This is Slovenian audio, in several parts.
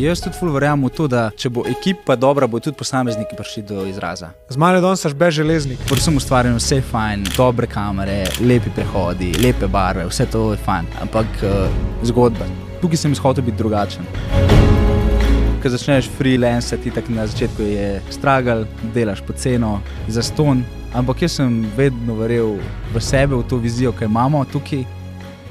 Jaz tudi ful verjamem v to, da če bo ekipa dobra, bo tudi posamezniki prišli do izraza. Z mano danes si bež železnik. Predvsem ustvarjam vse fajn, dobre kamere, lepi prehodi, lepe barve, vse to je fajn. Ampak uh, zgodba. Tukaj sem izhodil biti drugačen. Ko začneš freelance, ti tako na začetku je stragal, delaš po ceno, za ston. Ampak jaz sem vedno verjel v sebe, v to vizijo, ki jo imamo tukaj.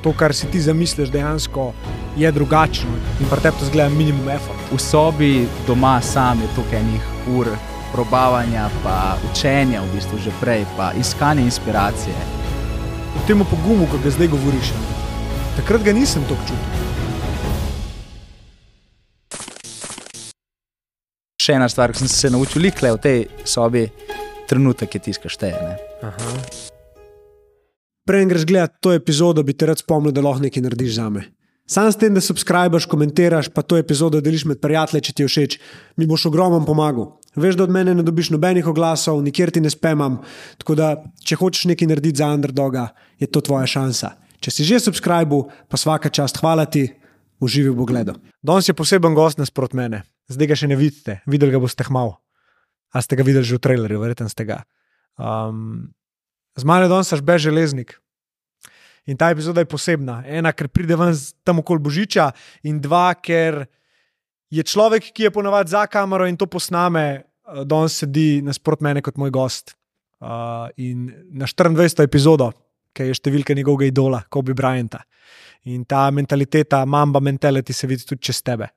To, kar si ti zamisliš, dejansko je drugačno in pri tebi to zgleda minimum effort. V sobi doma sam je tukaj enih ur probavanja, pa učenja v bistvu že prej, pa iskanje inspiracije. V tem pogumu, ki ga zdaj govoriš, takrat ga nisem tako čutil. Še ena stvar, ki sem se naučil, likle v tej sobi, trenutek je tiskaš te. Prej greš gledati to epizodo, bi te rad spomnil, da lahko nekaj narediš za me. Sam s tem, da subskrbiš, komentiraš, pa to epizodo deliš med prijatelji, če ti je všeč, mi boš ogromno pomagal. Veš, da od mene ne dobiš nobenih oglasov, nikjer ti ne spemam. Tako da, če hočeš nekaj narediti za underdoga, je to tvoja šansa. Če si že subskrbil, pa vsaka čast, hvala ti, uživi v pogledu. Danes je poseben gost nasprot mene, zdaj ga še ne vidite, videli ga boste hmal. A ste ga videli že v trailerju, verjetno ste ga. Um, z mano je danes bež železnik. In ta epizoda je posebna. Ena, ker pride ven tam okoli Božiča, in dva, ker je človek, ki je ponovadi za kamero in to posname, danes sedi nasprot mene kot moj gost. Uh, in na 24. epizodo, ki je številka njegovega idola, Kobe Bryanta. In ta mentaliteta, mamba mentality se vidi tudi čez tebe.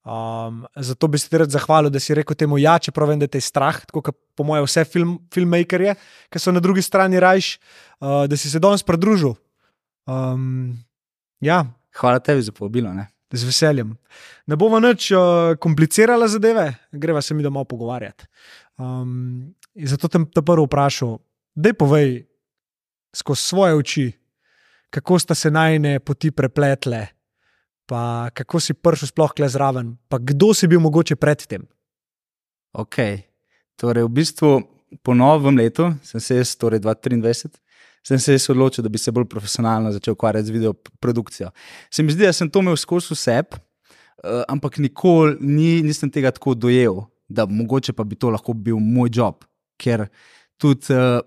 Um, zato bi se ti rad zahvalil, da si rekel temu ja, čeprav vem, da te je strah, tako kot po mojem vse film, filmmakerje, ki so na drugi strani rajš, uh, da si se danes pridružil. Um, ja. Hvala tebi za povabilo. Ne? Z veseljem. Ne bomo več uh, komplicirali zadeve, greva se mi domov pogovarjati. Um, zato te, te prvo vprašal, da povej skozi svoje oči, kako sta se najne poti prepletle, pa kako si prišel sploh kle zraven, pa kdo si bil mogoče predtem. Ok, torej v bistvu po novem letu, sem se jaz, torej 2023 sem se odločil, da bi se bolj profesionalno začel ukvarjati z video produkcijo. Se mi zdi, da sem to imel skozi vse, uh, ampak nikoli ni, nisem tega tako dojel, da mogoče pa bi to lahko bil moj job, ker tudi uh,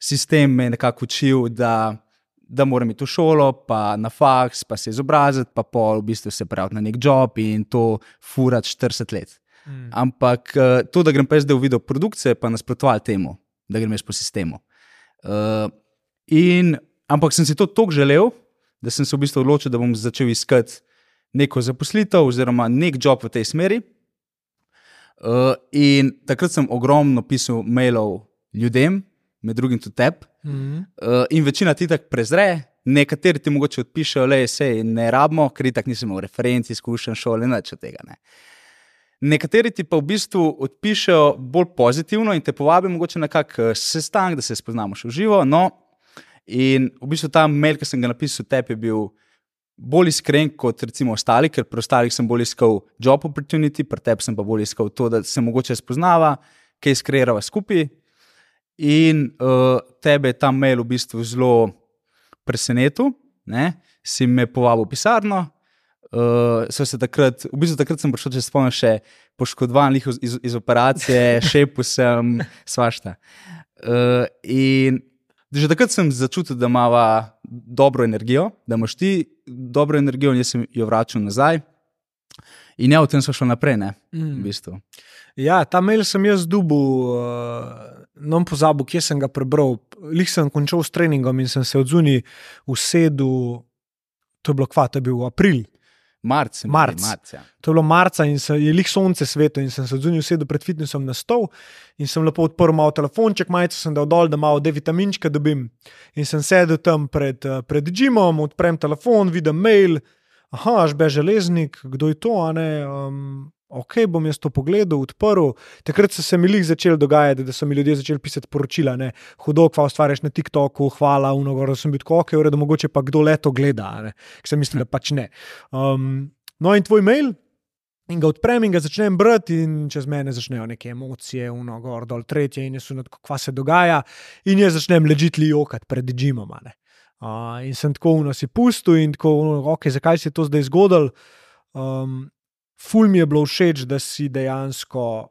sistem me je nekako učil, da, da moram iti v šolo, pa na faks, pa se izobraziti, pa pol v bistvu se pravi na nek job in to furati 40 let. Hmm. Ampak uh, to, da grem pa zdaj v video produkcijo, pa nasprotoval temu, da grem jaz po sistemu. Uh, In, ampak sem si to tako želel, da sem se v bistvu odločil, da bom začel iskati neko zaposlitev oziroma nek job v tej smeri. Uh, in takrat sem ogromno pisal mailov ljudem, med drugim tudi tebi. Mm -hmm. uh, in večina ti tako prezre, nekateri ti mogoče odpišejo, le se ne rabimo, ker tako nisem imel referenci, izkušen šole, nič od tega. Ne. Nekateri ti pa v bistvu odpišejo bolj pozitivno in te povabijo mogoče na kak sestanek, da se spoznamo še v živo. No, In v bistvu ta mail, ki sem ga napisal, tebi je bil bolj iskren kot recimo ostali, ker pri ostalih sem bolj iskal job opportunity, pri tebi sem pa bolj iskal to, da se mogoče spoznava, kaj skreirava skupaj. In uh, tebe je ta mail v bistvu zelo presenetil, ne? si me povabil v pisarno. Uh, takrat, v bistvu takrat sem prišel, če se spomniš, poškodovan iz, iz, iz operacije, šepu sem, svašta. Uh, in Že takrat sem začutil, da ima dobro energijo, da imaš ti dobro energijo, in jaz sem jo vračal nazaj. In ja, v tem so šli naprej. Ne, mm. v bistvu. Ja, ta mail sem jaz dubu, uh, no, pozabil, kje sem ga prebral. Lih sem končal s treningom in sem se odzunil v sedu, to je bilo kva, to je bil april Marc, marc. marc ja. To je bilo marca in se, je lih sonce svetu, in sem se zunil sedel pred fitnessom na stol in sem lepo odprl malo telefonček, majico sem dal dol, da malo D vitaminčka dobim. In sem sedel tam pred, eh, pred Jimom, odprem telefon, vidim mail, aha, až bež železnik, kdo je to, a ne. Um, Ok, bom jaz to pogledal, odprl. Takrat so se mi jih začeli dogajati, da so mi ljudje začeli pisati poročila, ne, hudo, kva ustvariš na TikToku, hvala, uno, da sem bil tako, ok, da mogoče pa kdo leto gleda, ker sem mislil, da pač ne. Um, no, in tvoj mail, in ga odprem in ga začnem brati, in čez mene začnejo neke emocije, uno, gor, dol, tretje, in jaz tako, kva se dogaja, in jaz začnem ležiti jokati pred Džimom. Uh, in sem tako uno si pustil in tako, uno, ok, zakaj se je to zdaj zgodilo. Um, ful mi je bilo všeč, da si dejansko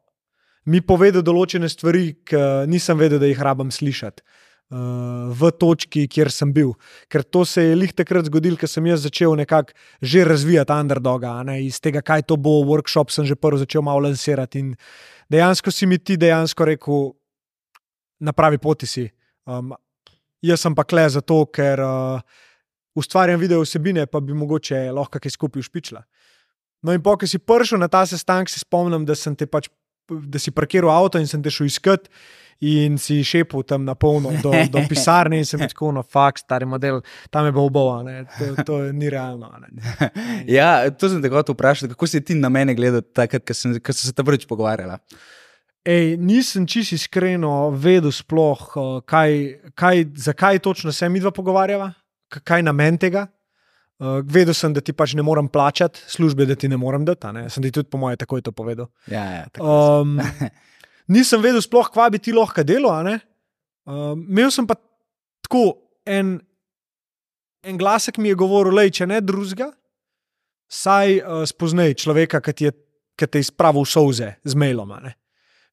mi povedal določene stvari, ki nisem vedel, da jih rabim slišati. Uh, v točki, kjer sem bil. Ker to se je lih takrat zgodilo, ker sem jaz začel nekako že razvijati underdoga. Ne? Iz tega, kaj to bo, workshop sem že prvi začel malo lansirati. In dejansko si mi ti dejansko rekel, na pravi poti si. Um, jaz sem pa kle zato, ker uh, ustvarjam video vsebine, pa bi mogoče lahko kaj skupaj ušpičila. No, in po, ki si prišel na ta sestanek, se spomnim, da, pač, da si parkiral avto in sem te šel iskat. In si šepil tam na polno do, do pisarne, in sem rekel: no, fakt, stari model, tam je bo oboje, to, to ni realno. ja, to sem te hotel vprašati, kako si ti na mene gledal, takrat, ko sem, ko sem se tam prvič pogovarjala. Ej, nisem čisto iskreno vedel, sploh, eh, kaj, kaj, zakaj točno se mi dva pogovarjava, kaj namen tega. Uh, vedel sem, da ti pač ne morem plačati službe, da ti ne morem dati. Ne? Sem ti tudi, po mojem, takoj to povedal. Ja, ja, um, nisem vedel, sploh, kva bi ti lahko delo. Uh, imel sem pa tako en, en glasek, mi je govoril, da če ne drugega, saj uh, spoznaj človeka, ki, je, ki te je izpravil soze z mailom.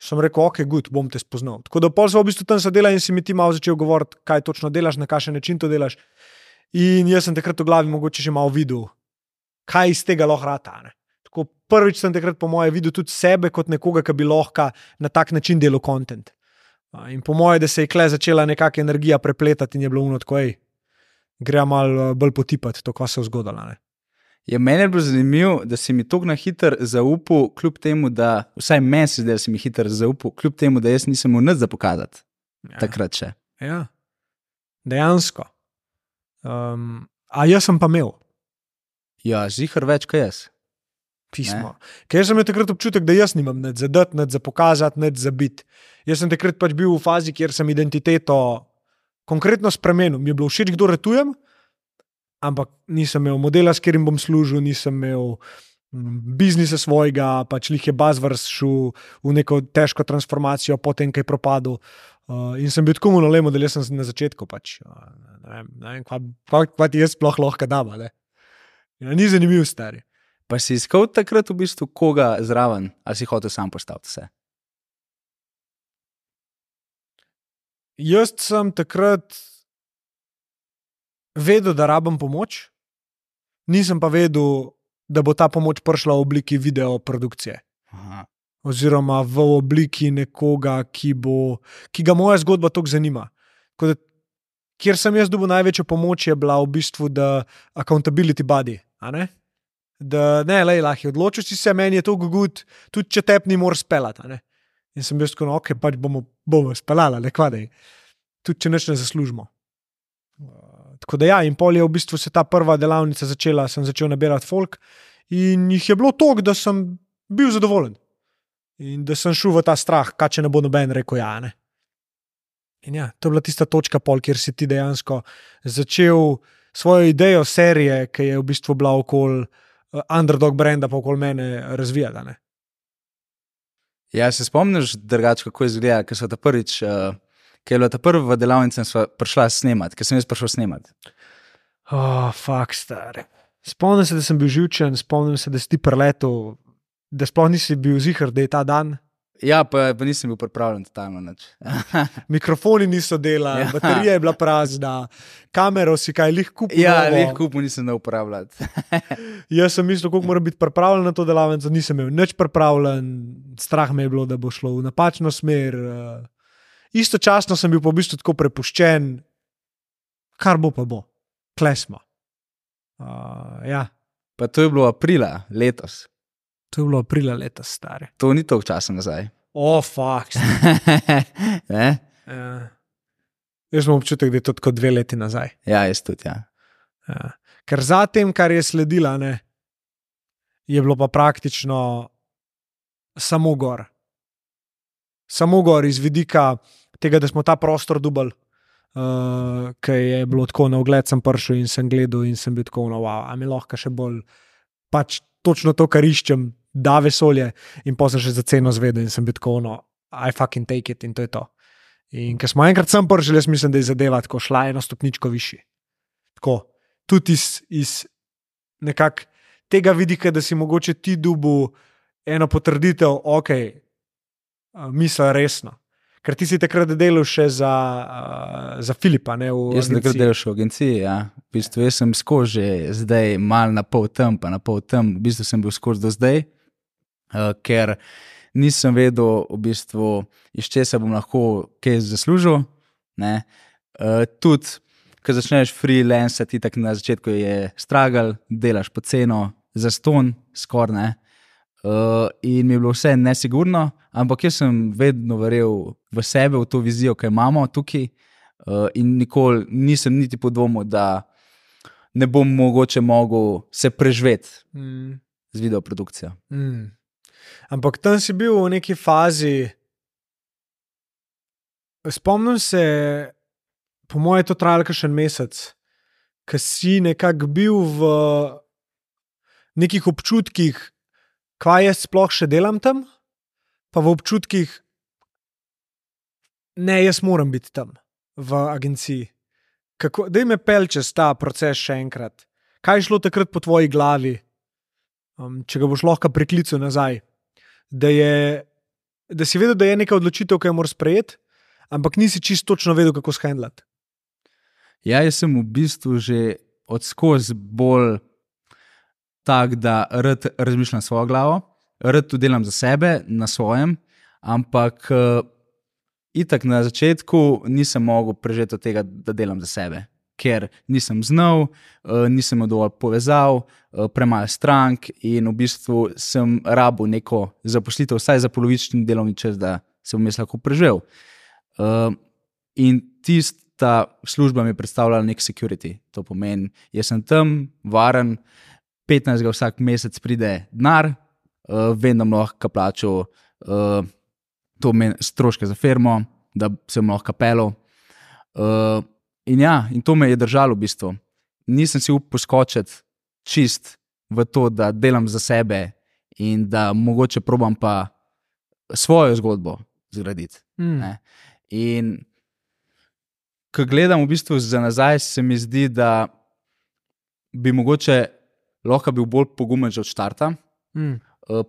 Sem rekel, ok, good, bom te spoznal. Tako da pol sem v bistvu tam sedela in si mi ti malo začel govoriti, kaj točno delaš, na kakšen način to delaš. In jaz sem takrat v glavi mogoče že malo videl, kaj iz tega lahko rata. Tako prvič sem takrat, po mojem, videl tudi sebe kot nekoga, ki bi lahko na tak način delal kontent. In po mojem, da se je kle začela nekakšna energija prepletati in je bilo unot, ko je, gre malo bolj potipati to, kar se je zgodilo. Je meni bilo zanimivo, da si mi tako na hitro zaupal, kljub temu, da vsaj meni se zdi, da si mi hitro zaupal, kljub temu, da jaz nisem imel nič za pokazati. Ja. Takrat še. Ja, dejansko. Um, a jaz sem pa imel. Ja, zihar več kot jaz. Pismo. Ker sem imel takrat občutek, da jaz nimam nič za dati, nič za pokazati, nič za biti. Jaz sem takrat pač bil v fazi, kjer sem identiteto konkretno spremenil. Mi je bilo všeč, kdo retujem, ampak nisem imel modela, s katerim bom služil, nisem imel mm, biznisa svojega, pač jih je bazvrs šel v neko težko transformacijo, potem kaj propadlo. Uh, in sem bil tako model, jaz sem na začetku. Pač, uh, ne vem, kaj ti jaz sploh lahko da. Ja, ni zanimiv, stari. Pa si iskal takrat v bistvu koga zraven, ali si hotel sam postaviti vse? Jaz sem takrat vedel, da rabim pomoč, nisem pa vedel, da bo ta pomoč prišla v obliki video produkcije. Aha oziroma v obliki nekoga, ki, bo, ki ga moja zgodba tako zanima. Da, kjer sem jaz dobil največjo pomoč, je bila v bistvu the accountability body. Da ne, le lahko odločiš se, meni je to gud, tudi če te ni moraš spelati. In sem bil tako, no, ok, pač bomo, bomo spelali, le kvadej. Tudi če neč ne zaslužimo. Tako da ja, in pol je v bistvu se ta prva delavnica začela, sem začel nabirati folk in jih je bilo toliko, da sem bil zadovoljen. In da sem šel v ta strah, kaj če ne bo noben rekel ja. Ne? In ja, to je bila tista točka, pol, kjer si ti dejansko začel svojo idejo serije, ki je v bistvu bila okoli uh, underdog brenda, pa okoli mene razvijati. Ne? Ja, se spomniš, drugače, kako je izgledalo, ker so ta prvič, uh, ker je bila ta prva delavnica, in smo prišla snemati, ker sem jaz prišel snemati. Oh, fakt, stari. Spomnim se, da sem bil živčen, spomnim se, da si ti preletel da sploh nisi bil zihar, da je ta dan. Ja, pa, pa nisem bil pripravljen totalno. Mikrofoni niso delali, ja. baterija je bila prazna, kamero si kaj lih kupil. Ja, lih kupil nisem da uporabljati. Jaz sem mislil, kako moram biti pripravljen na to delavnico, nisem imel nič pripravljen, strah me je bilo, da bo šlo v napačno smer. Istočasno sem bil pa v bistvu tako prepuščen, kar bo pa bo, klesmo. Uh, ja. Pa to je bilo aprila letos. To je bilo aprila leta stare. To ni toliko časa nazaj. O, oh, faks. ja. Jaz imam občutek, da je to kot dve leti nazaj. Ja, jaz tudi. Ja. Ja. Ker za tem, kar je sledilo, je bilo pa praktično samo gor. Samo gor iz vidika tega, da smo ta prostor dubali. Uh, Ker je bilo tako na ogled, sem prišel in sem gledal, in sem bil tako, no, wow, a mi lahko še bolj. Pač točno to, kar iščem, da vesolje, in pa sem še za ceno zvedel in sem bil tako, no, I fucking take it in to je to. In ker smo enkrat sem prvi, jaz mislim, da je zadeva tako šla eno stopničko višji. Tako, tudi iz, iz nekakšne tega vidika, da si mogoče ti dubu eno potrditev, ok, misel resno. Ker ti si takrat delal še za, uh, za Filipa. Ne, jaz sem takrat delal še v agenciji. Ja. V bistvu sem skozi, zdaj mal na pol tam, pa na pol tam. V bistvu sem bil skozi do zdaj, uh, ker nisem vedel, v bistvu, iz česa bom lahko kaj zaslužil. Uh, tudi, ko začneš freelance, ti tako na začetku je stragal, delaš po ceno, za ston, skoraj. Uh, in mi je bilo vse nesigurno, ampak jaz sem vedno verjel v sebe, v to vizijo, ki jo imamo tukaj. Uh, in nikoli nisem niti podvomil, da ne bom mogoče mogel se preživeti mm. z videoprodukcijo. Mm. Ampak tam si bil v neki fazi. Spomnim se, po mojem, je to trajalo še en mesec, ki si nekako bil v nekih občutkih, kaj jaz sploh še delam tam, pa v občutkih, ne, jaz moram biti tam v agenciji. Da jim je pel čez ta proces še enkrat. Kaj je šlo takrat po tvoji glavi, um, če ga boš lahko priklical nazaj? Da, je, da si vedel, da je neka odločitev, ki jo moraš sprejeti, ampak nisi čisto točno vedel, kako shendlati. Ja, jaz sem v bistvu že odskozi bolj tak, da rad razmišljam svojo glavo, rad to delam za sebe, na svojem, ampak uh, itak na začetku nisem mogel prežeti tega, da delam za sebe. Ker nisem znal, uh, nisem imel dovolj povezav, uh, premalo strank, in v bistvu sem rabo neko zaposlitev, vsaj za polovični delovni čas, da se bom jaz lahko preživel. Uh, in tista služba mi je predstavljala nek security, to pomeni, jaz sem tam, varen, uh, 15. vsak mesec pride denar, vem, da lahko plačam uh, to stroške za firmo, da sem lahko kapelo. Uh, in ja, in to me je držalo v bistvu. Nisem si upal poskočiti čist v to, da delam za sebe in da mogoče probam pa svojo zgodbo zgraditi. Mm. In ko gledam v bistvu za nazaj, se mi zdi, da bi mogoče lahko bil bolj pogumen že od začetka, mm.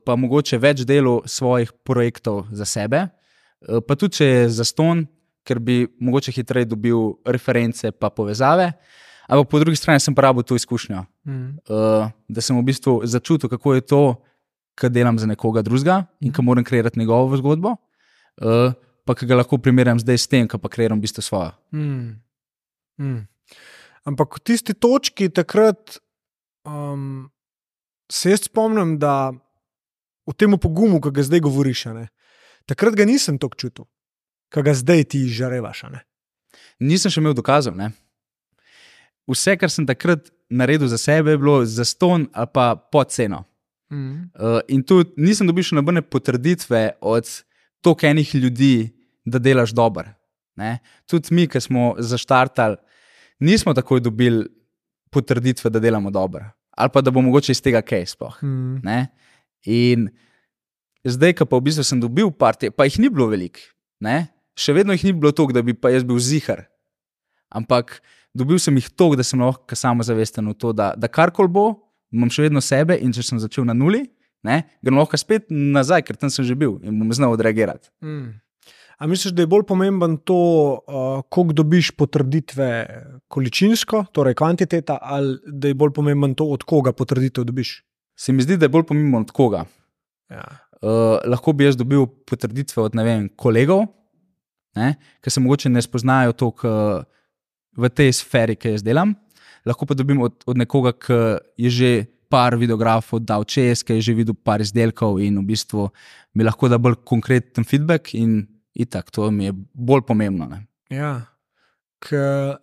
pa mogoče več delo svojih projektov za sebe, eh, pa tudi če je za ston, ker bi mogoče hitreje dobil reference in povezave. Ampak po drugi strani sem pravi to izkušnjo, mm. da sem v bistvu začutil, kako je to, kar delam za nekoga drugega in kako moram kreirati njegovo zgodbo. Pa ki ga lahko primerjam zdaj s tem, kar pa kreiram v bistvu svojo. Mm. Mm. Ampak v tisti točki takrat Um, se jaz spomnim, da v tem pogumu, ki ga zdaj govoriš, ne, takrat ga nisem tako čutil, ki ga zdaj ti žarevaš. Ne. Nisem še imel dokazov. Ne. Vse, kar sem takrat naredil za sebe, je bilo za ston ali pa pod ceno. Mm. Uh, in tu nisem dobil še nobene potrditve od toliko enih ljudi, da delaš dobro. Tudi mi, ki smo zaštartali, nismo takoj dobili potrditve, da delamo dobro. Ali pa da bo mogoče iz tega kaj sploh. Mm. In zdaj, ko pa v bistvu sem dobil partije, pa jih ni bilo veliko, še vedno jih ni bilo toliko, da bi pa jaz bil zihar. Ampak dobil sem jih toliko, da sem lahko samo zavesten v to, da, da karkoli bo, imam še vedno sebe in če sem začel na nuli, ne, grem lahko spet nazaj, ker tam sem že bil in bom znal odreagirati. Mm. A misliš, da je bolj pomemben to, uh, koliko dobiš potrditve količinsko, torej kvantiteta, ali da je bolj pomemben to, od koga potrditev dobiš? Se mi zdi, da je bolj pomemben od koga. Ja. Uh, lahko bi jaz dobil potrditve od vem, kolegov, ki se morda ne spoznajo toliko uh, v tej sferi, ki jaz delam. Lahko pa dobim od, od nekoga, ki je že par videografov dal čez, ki je že videl par izdelkov in v bistvu mi lahko da bolj konkreten feedback. Itak, to mi je bolj pomembno. Ne? Ja. K,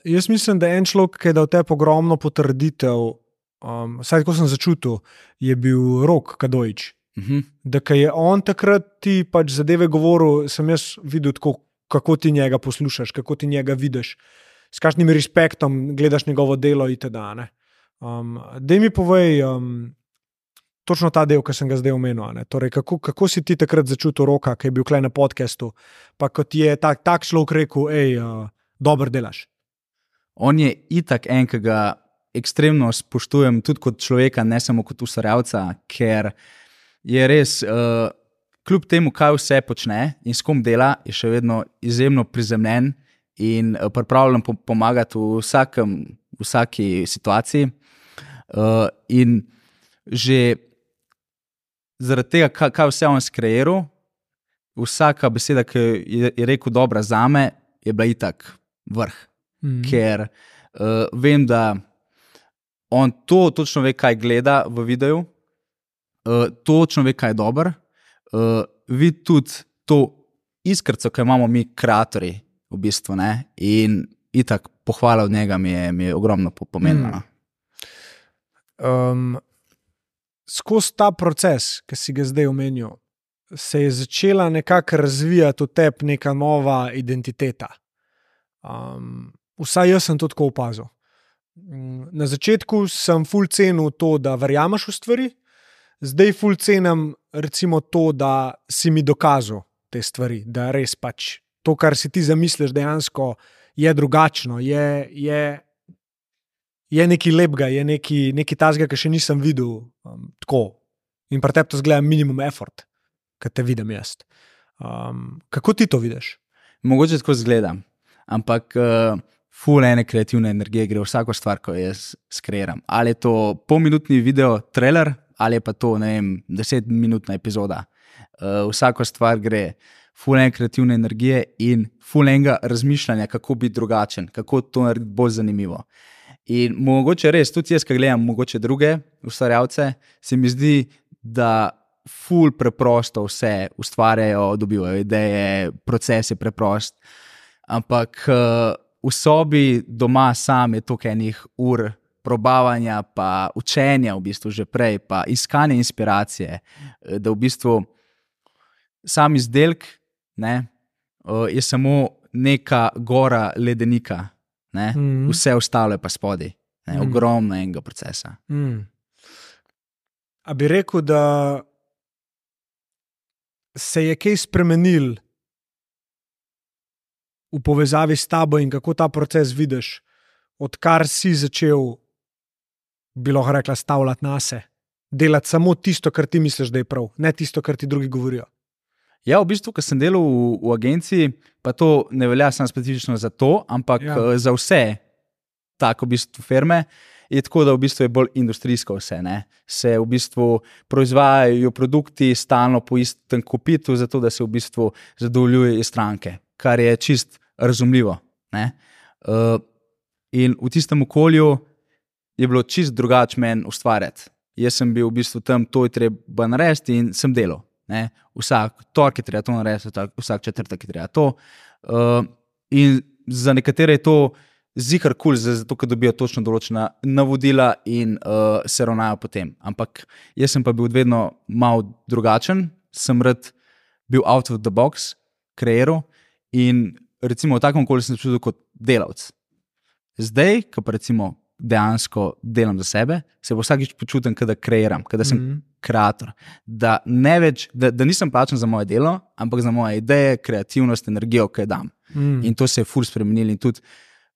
jaz mislim, da je en človek, ki je dal te ogromno potrditev, um, vsaj tako sem začutil, je bil rok Kadojč. Uh mhm. -huh. Da je on takrat ti pač zadeve govoril, sem jaz videl, tako, kako ti njega poslušaš, kako ti njega vidiš, s kakšnim respektom gledaš njegovo delo itd. Um, da mi povej, um, točno ta del, ki sem ga zdaj omenil. Torej, kako, kako si ti takrat začutil roka, ki je bil klej na podkastu, pa kot je tak, tak človek rekel, hej, uh, dobro delaš. On je itak en, ki ga ekstremno spoštujem tudi kot človeka, ne samo kot ustvarjalca, ker je res, uh, kljub temu, kaj vse počne in s kom dela, je še vedno izjemno prizemljen in uh, pripravljen po pomagati v, vsakem, v vsaki situaciji. Uh, in že zaradi tega, kaj, kaj vse on skreiral, vsaka beseda, ki je, je rekel, dobra za me, je bila itak vrh. Mm. Ker uh, vem, da on to točno ve, kaj gleda v videu, uh, točno ve, kaj je dobro. Uh, vidi tudi to iskrco, ki imamo mi, kreatori, v bistvu. Ne? In itak pohvala od njega mi je, mi je ogromno pomenila. Mm. Um, skozi ta proces, ki si ga zdaj omenil, se je začela nekako razvijati v tebi neka nova identiteta. Um, vsaj jaz sem to tako opazil. Na začetku sem full cenil to, da verjameš v stvari, zdaj full cenim recimo to, da si mi dokazal te stvari, da res pač to, kar si ti zamisliš, dejansko je drugačno, je, je, je nekaj lepega, je nekaj, nekaj tazga, ki še nisem videl um, tako. In pri tebi to zgleda minimum effort, ki te vidim jaz. Um, kako ti to vidiš? Mogoče tako zgledam, ampak. Uh ful ene kreativne energije gre v vsako stvar, ko jaz skreiram. Ali je to polminutni video, trailer, ali pa to, ne vem, desetminutna epizoda. Uh, vsako stvar gre ful ene kreativne energije in ful enega razmišljanja, kako biti drugačen, kako to narediti bolj zanimivo. In mogoče res, tudi jaz, ki gledam mogoče druge ustvarjalce, se mi zdi, da ful preprosto vse ustvarjajo, dobivajo ideje, proces je preprost. Ampak uh, v sobi doma sam je toliko enih ur. Probavanja, pa učenja, v bistvu že prej, pa iskanje inspiracije, eh, da v bistvu sam izdelek ne, je samo neka gora ledenika, ne, mm -hmm. vse ostalo je pa spodaj, ne, mm -hmm. ogromno enega procesa. Mm. A bi rekel, da se je kaj spremenil v povezavi s tabo in kako ta proces vidiš, odkar si začel, bi lahko rekla, stavljati na sebe, delati samo tisto, kar ti misliš, da je prav, ne tisto, kar ti drugi govorijo. Ja, v bistvu, ko sem delal v, v agenciji, pa to ne velja samo specifično za to, ampak ja. Eh, za vse tako v bistvu firme. Je tako, da v bistvu je bolj industrijsko vse. Ne? Se v bistvu proizvajajo produkti stalno po istem kopitu, zato da se v bistvu zadovoljujejo stranke, kar je čist razumljivo. Uh, in v tistem okolju je bilo čist drugače meni ustvarjati. Jaz sem bil v bistvu tam, to je treba narediti, in sem delal. Ne? Vsak torek je treba to narediti, vsak četrtek je treba to. Uh, in za nekatere je to zihar kul, cool, zato ker dobijo točno določena navodila in uh, se ravnajo potem. Ampak jaz sem pa bil vedno mal drugačen, sem rad bil out of the box, kreiral in recimo v takem okolju sem se čutil kot delavec. Zdaj, ko pa recimo dejansko delam za sebe, se bo vsakič počutim, da kreiram, da sem mm -hmm. kreator. Da, več, da, da nisem plačen za moje delo, ampak za moje ideje, kreativnost, energijo, ki jo dam. Mm. In to se je fur spremenilo. In tudi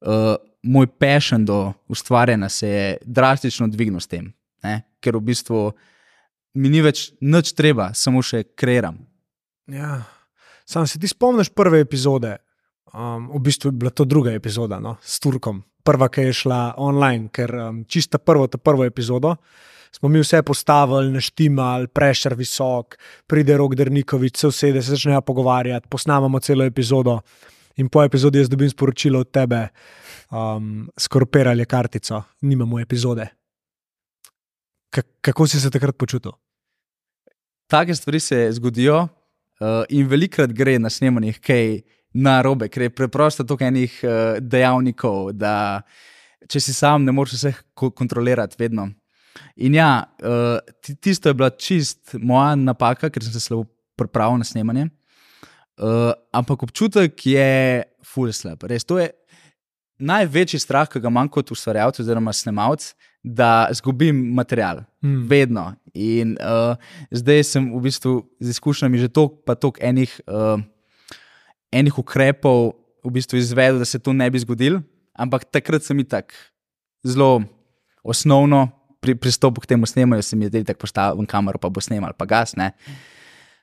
uh, moj pešen do ustvarjanja se je drastično dvignil s tem, ne? ker v bistvu mi ni več nič treba, samo še kreiram. Ja. Sam se ti spomniš prve epizode, um, v bistvu je bila to druga epizoda no, s Turkom, prva, ki je šla online, ker um, čista prvo, ta prvo epizodo. Smo mi vse postavili, neštimali, prešer visok, pride rok Drnikovič, se usede, se začnejo pogovarjati, posnamemo celo epizodo. In po epizodi jaz dobim sporočilo od tebe, um, skorpirali kartico, nimamo epizode. K kako si se takrat počutil? Take stvari se zgodijo uh, in velikrat gre na snemanjih, kaj na robe, ker je preprosto toliko enih uh, dejavnikov, da če si sam, ne moreš vseh kontrolirati vedno. In ja, uh, tisto je bila čist moja napaka, ker sem se slabo pripravil na snemanje. Uh, ampak občutek je full slab. Res, to je največji strah, ki ga imam kot ustvarjalec oziroma snemalec, da izgubim material. Mm. Vedno. In uh, zdaj sem v bistvu z izkušnjami že toliko, pa toliko enih. Uh, enih ukrepov v bistvu izvedel, da se to ne bi zgodilo, ampak takrat sem jih tako zelo osnovno pri, pristopu k temu snemanju, se mi je zdelo, da postavim kamero, pa bo snemal, pa gas. Ne.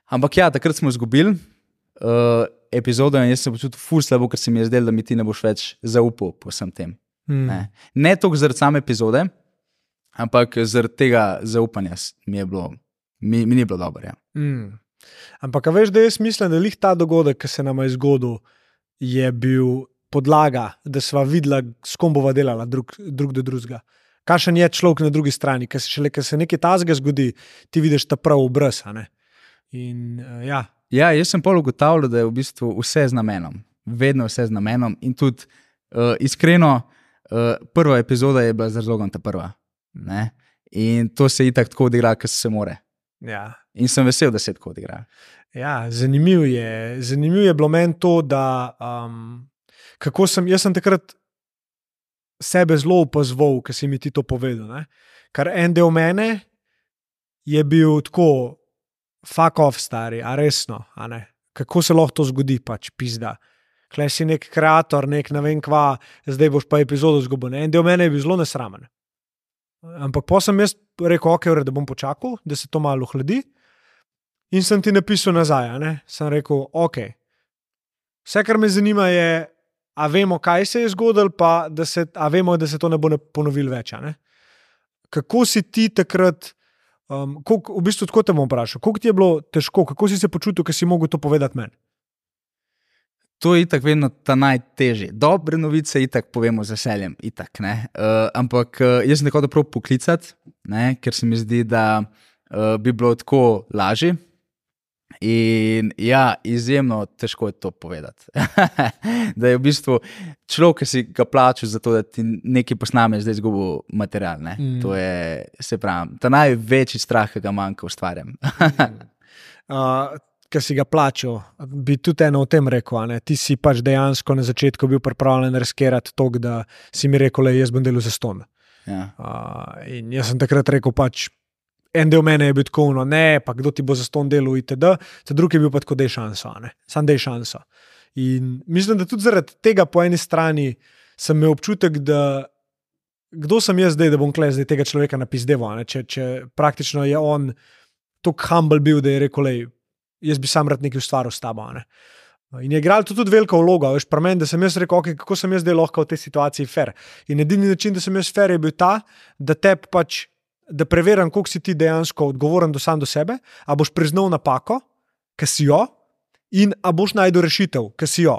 Ampak ja, takrat smo izgubili uh, epizodo in jaz sem počutil ful slabo, ker se mi je zdelo, da mi ti ne boš več zaupal po vsem tem. Mm. Ne, ne toliko zaradi same epizode, ampak zaradi tega zaupanja mi, bilo, mi, mi ni bilo dobro. Ja. Mm. Ampak, veš, da jaz mislim, da je ta dogodek, ki se nam je zgodil, je bil podlaga, da sva videla, s kom bova delala drug, drug do drugega. Kakšen je človek na drugi strani, ker se šele, ker se nekaj tazga zgodi, ti vidiš ta prav obraz. In uh, ja, Ja, jaz sem pol ugotavljal, da je v bistvu vse z namenom, vedno vse z namenom. In tudi uh, iskreno, uh, prva epizoda je bila z razlogom ta prva. Ne? In to se je tako odigra, kot se more. Ja. In sem vesel, da se tako odigra. Ja, zanimivo je. Zanimivo je bilo meni to, da um, kako sem, jaz sem takrat sebe zelo opazoval, ker si mi ti to povedal. Ne? Ker en del mene je bil tako, fuck off, stari, a resno, a ne. Kako se lahko to zgodi, pač pizda. Klej si nek kreator, nek ne vem kva, zdaj boš pa epizodo zgubil. En del mene je bil zelo nesramen. Ampak pa sem jaz rekel, ok, da bom počakal, da se to malo ohladi. In sem ti napisal nazaj, a ne? sem rekel, ok. Vse, kar me zanima, je, a vemo, kaj se je zgodilo, pa da se, vemo, da se to ne bo ponovilo več. Kako si ti takrat, um, koliko, v bistvu tako te bom vprašal, koliko ti je bilo težko, kako si se počutil, ker si mogel to povedati meni? To je itak vedno ta najtežji. Dobre novice itak povemo z veseljem, itak, ne. uh, ampak uh, jaz sem tako prav poklicati, ne, ker se mi zdi, da uh, bi bilo tako lažje. In ja, izjemno težko je to povedati. da je v bistvu človek, ki si ga plačal za to, da ti nekaj posname, zdaj izgubil material. Mm. Mm. To je, se pravi, ta največji strah, ki ga manjka, ustvarjam. uh, Ker si ga plačal, bi tudi eno o tem rekel. Ti si pač dejansko na začetku bil pripravljen riskirati to, da si mi rekel, da jaz bom delal za ston. ja. Uh, in jaz sem takrat rekel, pač en del mene je bil tako, no, ne, pa kdo ti bo za ston delal, itd., ta drugi je bil pa tako, da je šansa, ne, sam da je šansa. In mislim, da tudi zaradi tega po eni strani sem imel občutek, da kdo sem jaz zdaj, da bom klez zdaj tega človeka ne, če, če praktično je on tako humble bil, da je rekel, lej, jaz bi sam rad nekaj ustvaril s tabo. ne. In je igral tudi veliko vlogo, veš, pri meni, da sem jaz rekel, okay, kako sem jaz zdaj lahko v tej situaciji fair. In edini način, da sem jaz fair, je bil ta, da te pač, da preverim, koliko si ti dejansko odgovoren do sam do sebe, a boš priznal napako, ki si jo, in a boš najdel rešitev, ki si jo.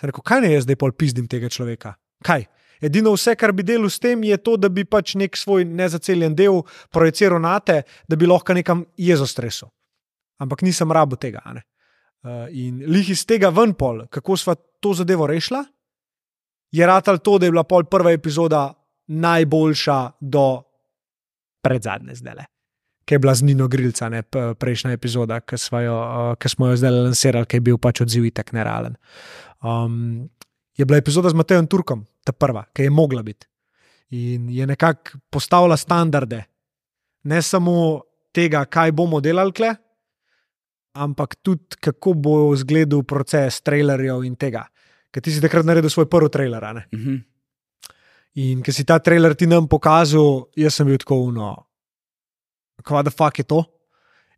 Sem rekel, kaj ne jaz zdaj pol pizdim tega človeka? Kaj? Edino vse, kar bi delal s tem, je to, da bi pač nek svoj nezaceljen del projiciral na te, da bi lahko nekam jezo stresu. Ampak nisem rabo tega. Uh, in lih iz tega ven pol, kako smo to zadevo rešili, je ratal to, da je bila pol prva epizoda najboljša do predzadnje zdaj. Ki je bila z Nino Grilca, ne prejšnja epizoda, ki jo, uh, ki smo jo zdaj lansirali, ki je bil pač odziv itek nerealen. Um, je bila epizoda z Matejem Turkom, ta prva, ki je mogla biti. In je nekako postavila standarde, ne samo tega, kaj bomo delali, kle, ampak tudi kako bo izgledal proces trailerjev in tega. Ker ti si takrat naredil svoj prvi trailer. ne? Mhm. In ker si ta trailer ti nam pokazal, jaz sem bil tako uno, kva da fuck je to.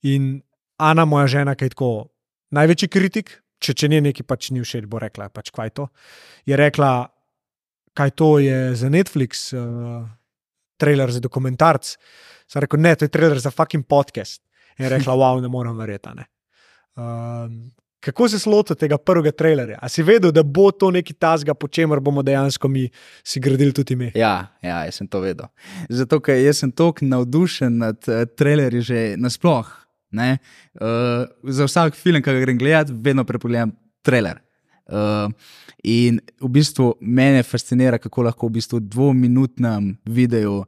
In Ana, moja žena, ki je tako največji kritik, če, če ne nekaj pač ni všeč, bo rekla, pač kaj je to. Je rekla, kaj to je za Netflix, uh, trailer za dokumentarc. Sem rekel, ne, to je trailer za fucking podcast. In je rekla, wow, ne morem verjeti. A ne." Um, kako se lotil tega prvega trailerja? A si vedel, da bo to nekaj tasga, po čemer bomo dejansko mi si gradili tudi mi? Ja, ja, jaz sem to vedel. Zato, ker sem tako navdušen nad uh, trailerji že nasploh. ne. Uh, za vsak film, ki ga grem gledati, vedno prepogledam trailer. Uh, in v bistvu mene fascinira, kako lahko v bistvu dvominutnem videu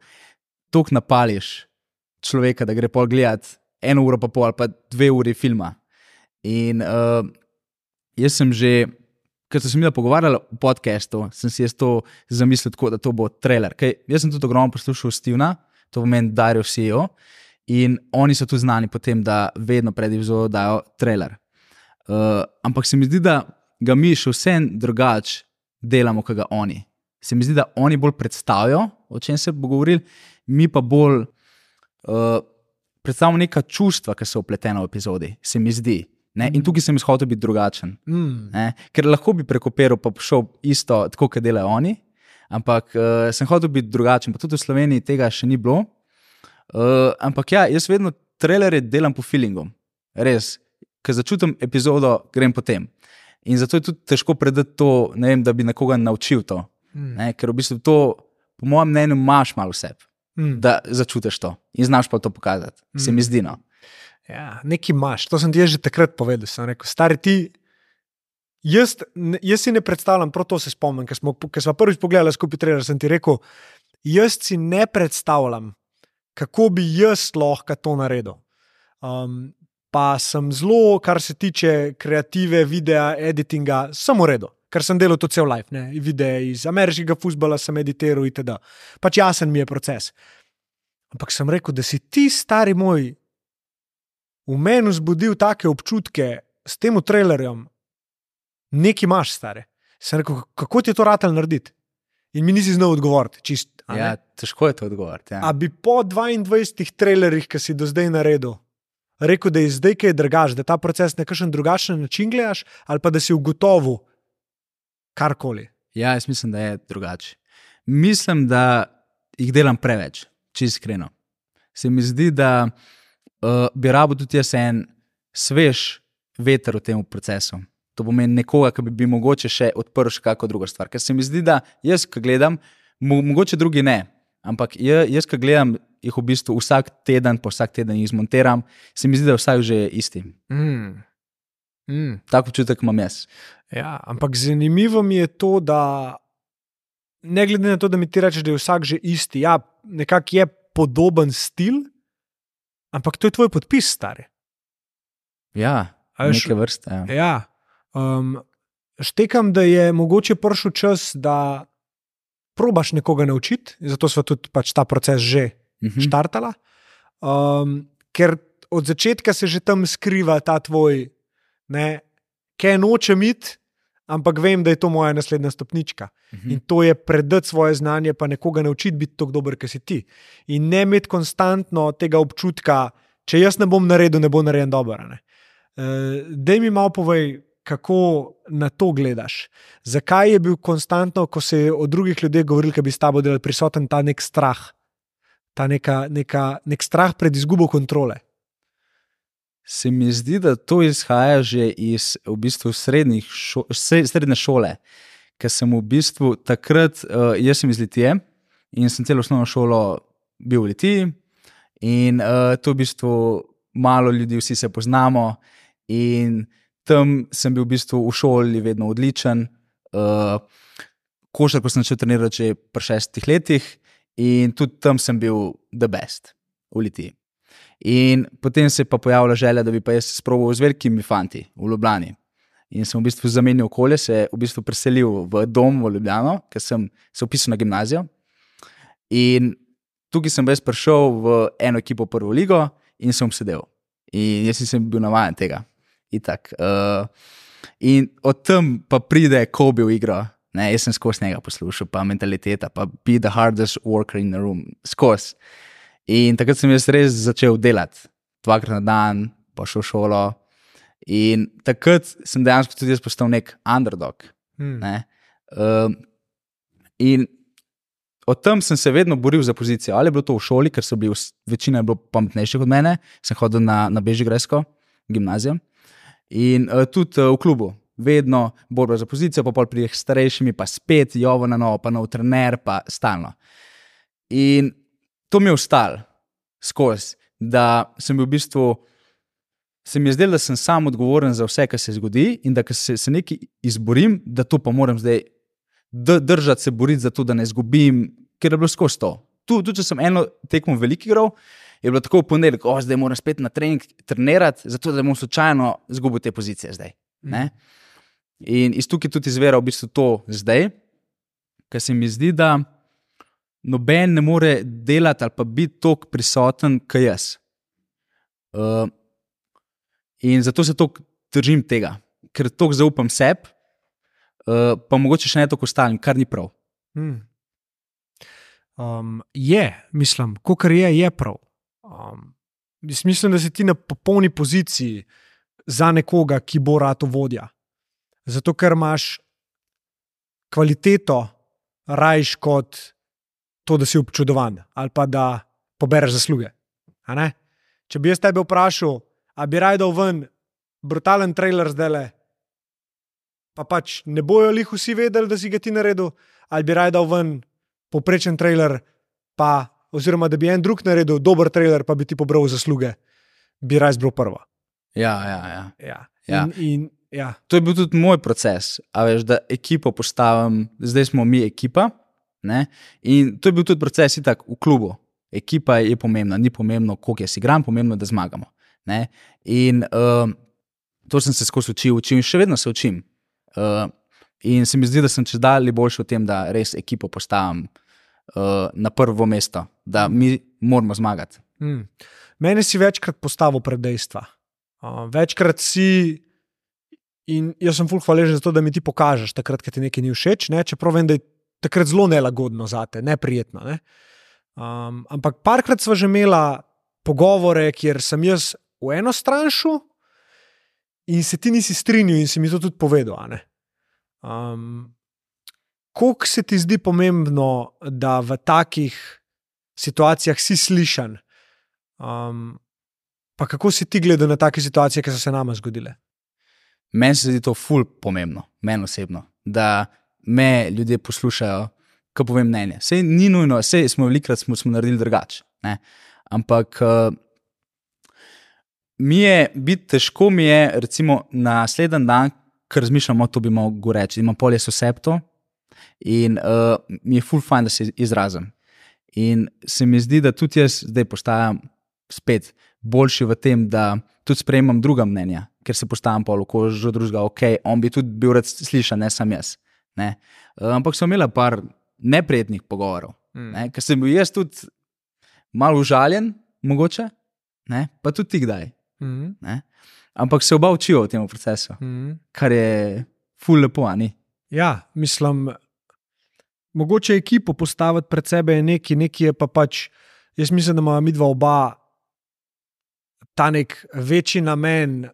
tako napališ človeka, da gre pol gledati eno uro, pa pol ali pa dve uri filma. In uh, jaz sem že, ker sem se mi pogovarjal v podkastu, sem si jaz to zamislil tako, da to bo trailer. Kaj, jaz sem tudi ogromno poslušal Stevena, to pomeni Dario CEO. In oni so tudi znani po tem, da vedno pred epizodo dajo trailer. Uh, ampak se mi zdi, da ga mi še vsem drugače delamo, kot ga oni. Se mi zdi, da oni bolj predstavijo o čem se bo govoril, mi pa bolj uh, predstavljamo neka čustva, ki so upletena v epizodi, se mi zdi. Ne? In tukaj sem izhodil biti drugačen. Mm. Ne? Ker lahko bi prekopiral, pa šel isto, tako kot delajo oni, ampak uh, sem hotel biti drugačen. Pa tudi v Sloveniji tega še ni bilo. Uh, ampak ja, jaz vedno trailere delam po feelingu, res, ker začutim epizodo, grem potem. In zato je tudi težko predati to, vem, da bi nekoga naučil to. Mm. Ne? Ker v bistvu to, po mojem mnenju, imaš malo vse, Mm. da začutiš to in znaš pa to pokazati. Se mi zdi. No. Ja, nekaj imaš, to sem ti že takrat povedal. Sem rekel, stari ti. Jaz, jaz si ne predstavljam, prav to se spomnim, ker smo, ker smo prvič pogledali skupaj trailer, sem ti rekel, jaz si ne predstavljam, kako bi jaz lahko to naredil. Um, pa sem zelo, kar se tiče kreative, videa, editinga, samo redo. Ker sem delal to cel life, ne? videe iz ameriškega futbola sem editiral itd. Pač jasen mi je proces. Ampak sem rekel, da si ti, stari moj, v meni vzbudil take občutke s tem trailerjem, nekaj imaš, stare. Sem rekel, kako ti je to ratelj narediti? In mi nisi znal odgovoriti, čist. Ja, težko je to odgovoriti. Ja. A bi po 22 trailerjih, ki si do zdaj naredil, rekel, da je zdaj kaj drugač, da ta proces na kakšen drugačen način gledaš, ali pa da si ugotovil karkoli. Ja, jaz mislim, da je drugače. Mislim, da jih delam preveč, če iskreno. Se mi zdi, da uh, bi rabo tudi jaz en svež veter v tem procesu. To pomeni nekoga, ki bi, bi mogoče še odprl še kakšno drugo stvar. Ker se mi zdi, da jaz, ki gledam, mo mogoče drugi ne. Ampak jaz, jaz ki gledam, jih v bistvu vsak teden, po vsak teden jih zmontiram, se mi zdi, da je vsak že isti. Mm. Mm. Tak občutek imam jaz. Ja, ampak zanimivo mi je to, da ne glede na to, da mi ti rečeš, da je vsak že isti, ja, nekako je podoben stil, ampak to je tvoj podpis, stari. Ja, A veš, neke vrste. Ja. Ja, um, štekam, da je mogoče prišel čas, da probaš nekoga naučiti, zato smo tudi pač ta proces že Mhm. štartala. Um, ker od začetka se že tam skriva ta tvoj, ne, kaj nočem iti, ampak vem, da je to moja naslednja stopnička. Mhm. In to je predati svoje znanje, pa nekoga naučiti biti tako dober, kot si ti. In ne imeti konstantno tega občutka, če jaz ne bom naredil, ne bo narejen dobro. Uh, Dej mi malo povej, kako na to gledaš. Zakaj je bil konstantno, ko se je o drugih ljudeh govoril, da bi s tabo delali, prisoten ta nek strah, ta neka, neka, nek strah pred izgubo kontrole. Se mi zdi, da to izhaja že iz v bistvu šo, srednje šole. Ker sem v bistvu takrat, uh, jaz sem iz Litije in sem celo osnovno šolo bil v Litiji, in uh, to v bistvu malo ljudi, vsi se poznamo. In tam sem bil v bistvu v šoli vedno odličen. Uh, Košarko sem začel trenirati že pri šestih letih, in tudi tam sem bil the best v Litiji. In potem se je pa pojavila želja, da bi pa jaz sproval z velikimi fanti v Ljubljani. In sem v bistvu zamenjal okolje, se v bistvu preselil v dom v Ljubljano, ker sem se upisal na gimnazijo. In tukaj sem res prišel v eno ekipo prvo ligo in sem sedel. In jaz nisem bil navaden tega. Itak, uh, in od tam pa pride Kobe v igro. Ne, jaz sem skozi njega poslušal, pa mentaliteta, pa be the hardest worker in the room, skozi. In takrat sem jaz res začel delati, dvakrat na dan, pa šel v šolo. In takrat sem dejansko tudi jaz postal nek underdog. Hmm. Ne? Um, in od tam sem se vedno boril za pozicijo. Ali je bilo to v šoli, ker so bili večina je bilo pametnejših od mene, sem hodil na, na Bežigresko gimnazijo. In uh, tudi uh, v klubu, vedno borba za pozicijo, pa pol prideš s starejšimi, pa spet jovo na novo, pa nov trener, pa stalno. In to mi je ostalo skozi, da sem bil v bistvu. Se mi je zdelo, da sem sam odgovoren za vse, kar se zgodi, in da se, se nekaj izborim, da to pa moram zdaj držati, se boriti za to, da ne izgubim, ker je bilo skozi to. Tu, tudi če sem eno tekmo veliko igral, je bilo tako v ponedeljek, oh, zdaj moram spet na trening trenirati, zato da bom slučajno izgubil te pozicije zdaj. Ne? In iz tukaj tudi izvira v bistvu to zdaj, ker se mi zdi, da noben ne more delati ali pa biti tako prisoten, kot jaz. Uh, in zato se tako držim tega, ker tako zaupam sebi, uh, pa mogoče še ne toliko ostalim, kar ni prav. Hmm. Um, je, mislim, kar je, je prav. Um, mislim, da si ti na popolni poziciji za nekoga, ki bo rado vodja. Zato, ker imaš kvaliteto rajš kot to, da si občudovan ali pa da pobereš zasluge. Če bi jaz tebe vprašal, a bi raje dal ven brutalen trailer zdaj le, pa pač ne bojo jih vsi vedeli, da si ga ti naredil, ali bi raje dal ven poprečen trailer, pa, oziroma da bi en drug naredil dober trailer, pa bi ti pobral zasluge, bi raje zbral prvo. Ja, ja, ja. Ja. Ja. In, in, ja. To je bil tudi moj proces, veš, da ekipo postavim, zdaj smo mi ekipa. Ne? In to je bil tudi proces itak v klubu. Ekipa je pomembna, ni pomembno, koliko jaz igram, pomembno je, da zmagamo. Ne? In uh, to sem se skozi učil, učil in še vedno se učim. Uh, in se mi zdi, da sem čez dalje boljši v tem, da res ekipo postavim uh, na prvo mesto, da mi moramo zmagati. Mm. Mene si večkrat postavil pred dejstva. Uh, večkrat si, in jaz sem fulh hvaležen za to, da mi ti pokažeš, takrat, ko ti nekaj ni všeč, ne? čeprav vem, da je takrat zelo nelagodno za te, neprijetno. Ne? Um, ampak parkrat smo že imeli pogovore, kjer sem jaz v eno stran šel in se ti nisi strinjal in si mi to tudi povedal. Um, Kako se ti zdi pomembno, da v takih situacijah si slišan? Um, pa kako si ti gledal na take situacije, ki so se nama zgodile? Meni se zdi to ful pomembno, meni osebno, da me ljudje poslušajo, ko povem mnenje. Sej ni nujno, sej smo velikrat smo, smo naredili drugače. Ampak uh, mi je biti težko, mi je recimo naslednji dan, ker razmišljamo, to bi mogel reči, imam polje sosepto in uh, mi je ful fajn, da se izrazim. In se mi zdi, da tudi jaz zdaj postajam spet boljši v tem, da tudi sprejemam druga mnenja, ker se postavim polo kožo drugega, ok, on bi tudi bil rad slišan, ne sam jaz. Ne? Uh, ampak so imeli par neprijetnih pogovorov, Mm. mm. ker sem bil jaz tudi malo užaljen, mogoče, ne? pa tudi ti kdaj. Mm Ne? Ampak se oba učijo v tem procesu, -hmm. kar je ful lepo, a ni. Ja, mislim, mogoče ekipo postaviti pred sebe je nekaj, nekaj je pa pač. Jaz mislim, da ima mi dva oba ta nek večji namen,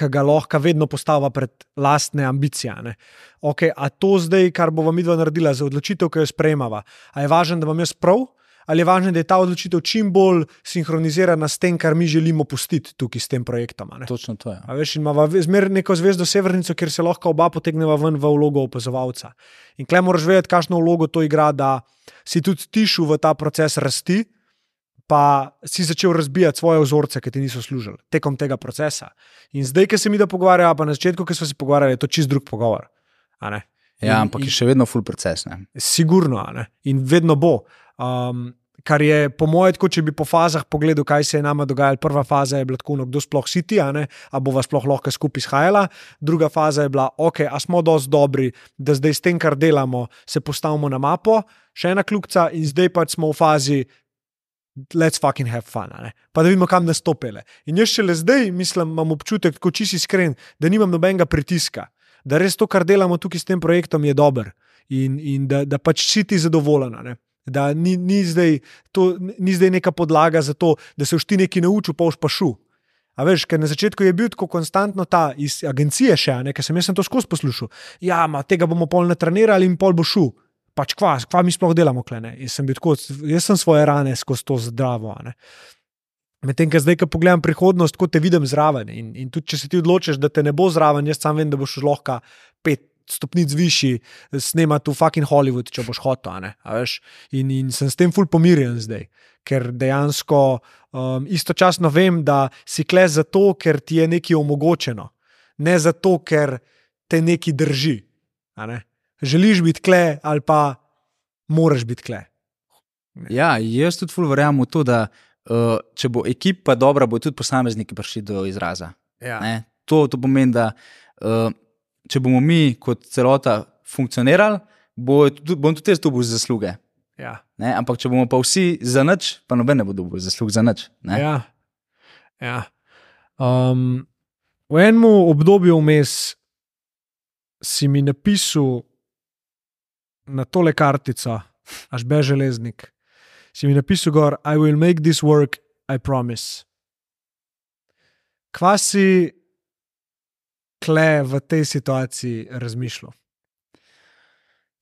ki ga lahko vedno postavlja pred lastne ambicije. a ne. Okay, a to zdaj, kar bova mi dva naredila za odločitev, ki jo sprejemava, a je važno, da imam jaz prav, ali je važno, da je ta odločitev čim bolj sinhronizirana s tem, kar mi želimo pustiti tukaj s tem projektom. ne. Točno to je. A veš, imamo zmeraj neko zvezdo Severnico, kjer se lahko oba potegneva ven v vlogo opazovalca. In klej moraš vedeti, kakšno vlogo to igra, da si tudi tišel v ta proces rasti, pa si začel razbijati svoje vzorce, ki ti niso služili tekom tega procesa. In zdaj, ki se mi da pogovarjava, pa na začetku, ki smo se pogovarjali, je to čist drug pogovor. Ja, In- ampak in- je še vedno ful proces. Ne? Sigurno, ne? in vedno bo. Um, kar je, po mojem, tako, če bi po fazah pogledal, kaj se je nama dogajalo. Prva faza je bila tako, no, kdo sploh si ti, a, ne? a bova sploh lahko skupaj shajala. Druga faza je bila, ok, a smo dosti dobri, da zdaj s tem, kar delamo, se postavimo na mapo, še ena kljubca, in zdaj pač smo v fazi. Let's fucking have fun, pa da vidimo, kam nas topele. In jaz šele zdaj, mislim, imam občutek, ko čisi iskren, da nimam nobenega pritiska, da res to, kar delamo tukaj s tem projektom, je dobro in, in da, da pač si ti zadovoljen. a ne. Da ni, ni, zdaj, to, ni zdaj neka podlaga za to, da se ti nekaj naučil, pa už pa šu. A veš, ker na začetku je bil tako konstantno ta iz agencije še, ker sem jaz sem to skozi poslušal. Ja, ma, tega bomo pol natrenirali in pol bo šu. Pač kva, kva mi sploh delamo, klene. In sem bil tako, jaz sem svoje rane skozi to zdravo. Medtem, ko zdaj, ko pogledam prihodnost, kot te vidim zraven. In, in tudi, če se ti odločiš, da te ne bo zraven, jaz sam vem, da boš lahko pet stopnic višji, snemati v fucking Hollywood, če boš hotel. In, in sem s tem ful pomirjen zdaj, ker dejansko um, istočasno vem, da si kle zato, ker ti je nekaj omogočeno, ne zato, ker te nekaj drži. ne. Želiš biti kle ali pa moraš biti kle. Ja, jaz tudi ful verjamem v to, da uh, če bo ekipa dobra, bo tudi posamezniki prišli do izraza. Ja. Ne? To, to pomeni, da uh, če bomo mi kot celota funkcionirali, bo, tudi- bom tudi jaz dobil zasluge. Ja. Ne? Ampak če bomo pa vsi za nič, pa noben ne bo dobil zaslug za nič. Ne? Ja. Ja. Um, v enem obdobju vmes si mi napisal na tole kartico, až be železnik, si mi napisal gor, I will make this work, I promise. Kva si kle v tej situaciji razmišljal?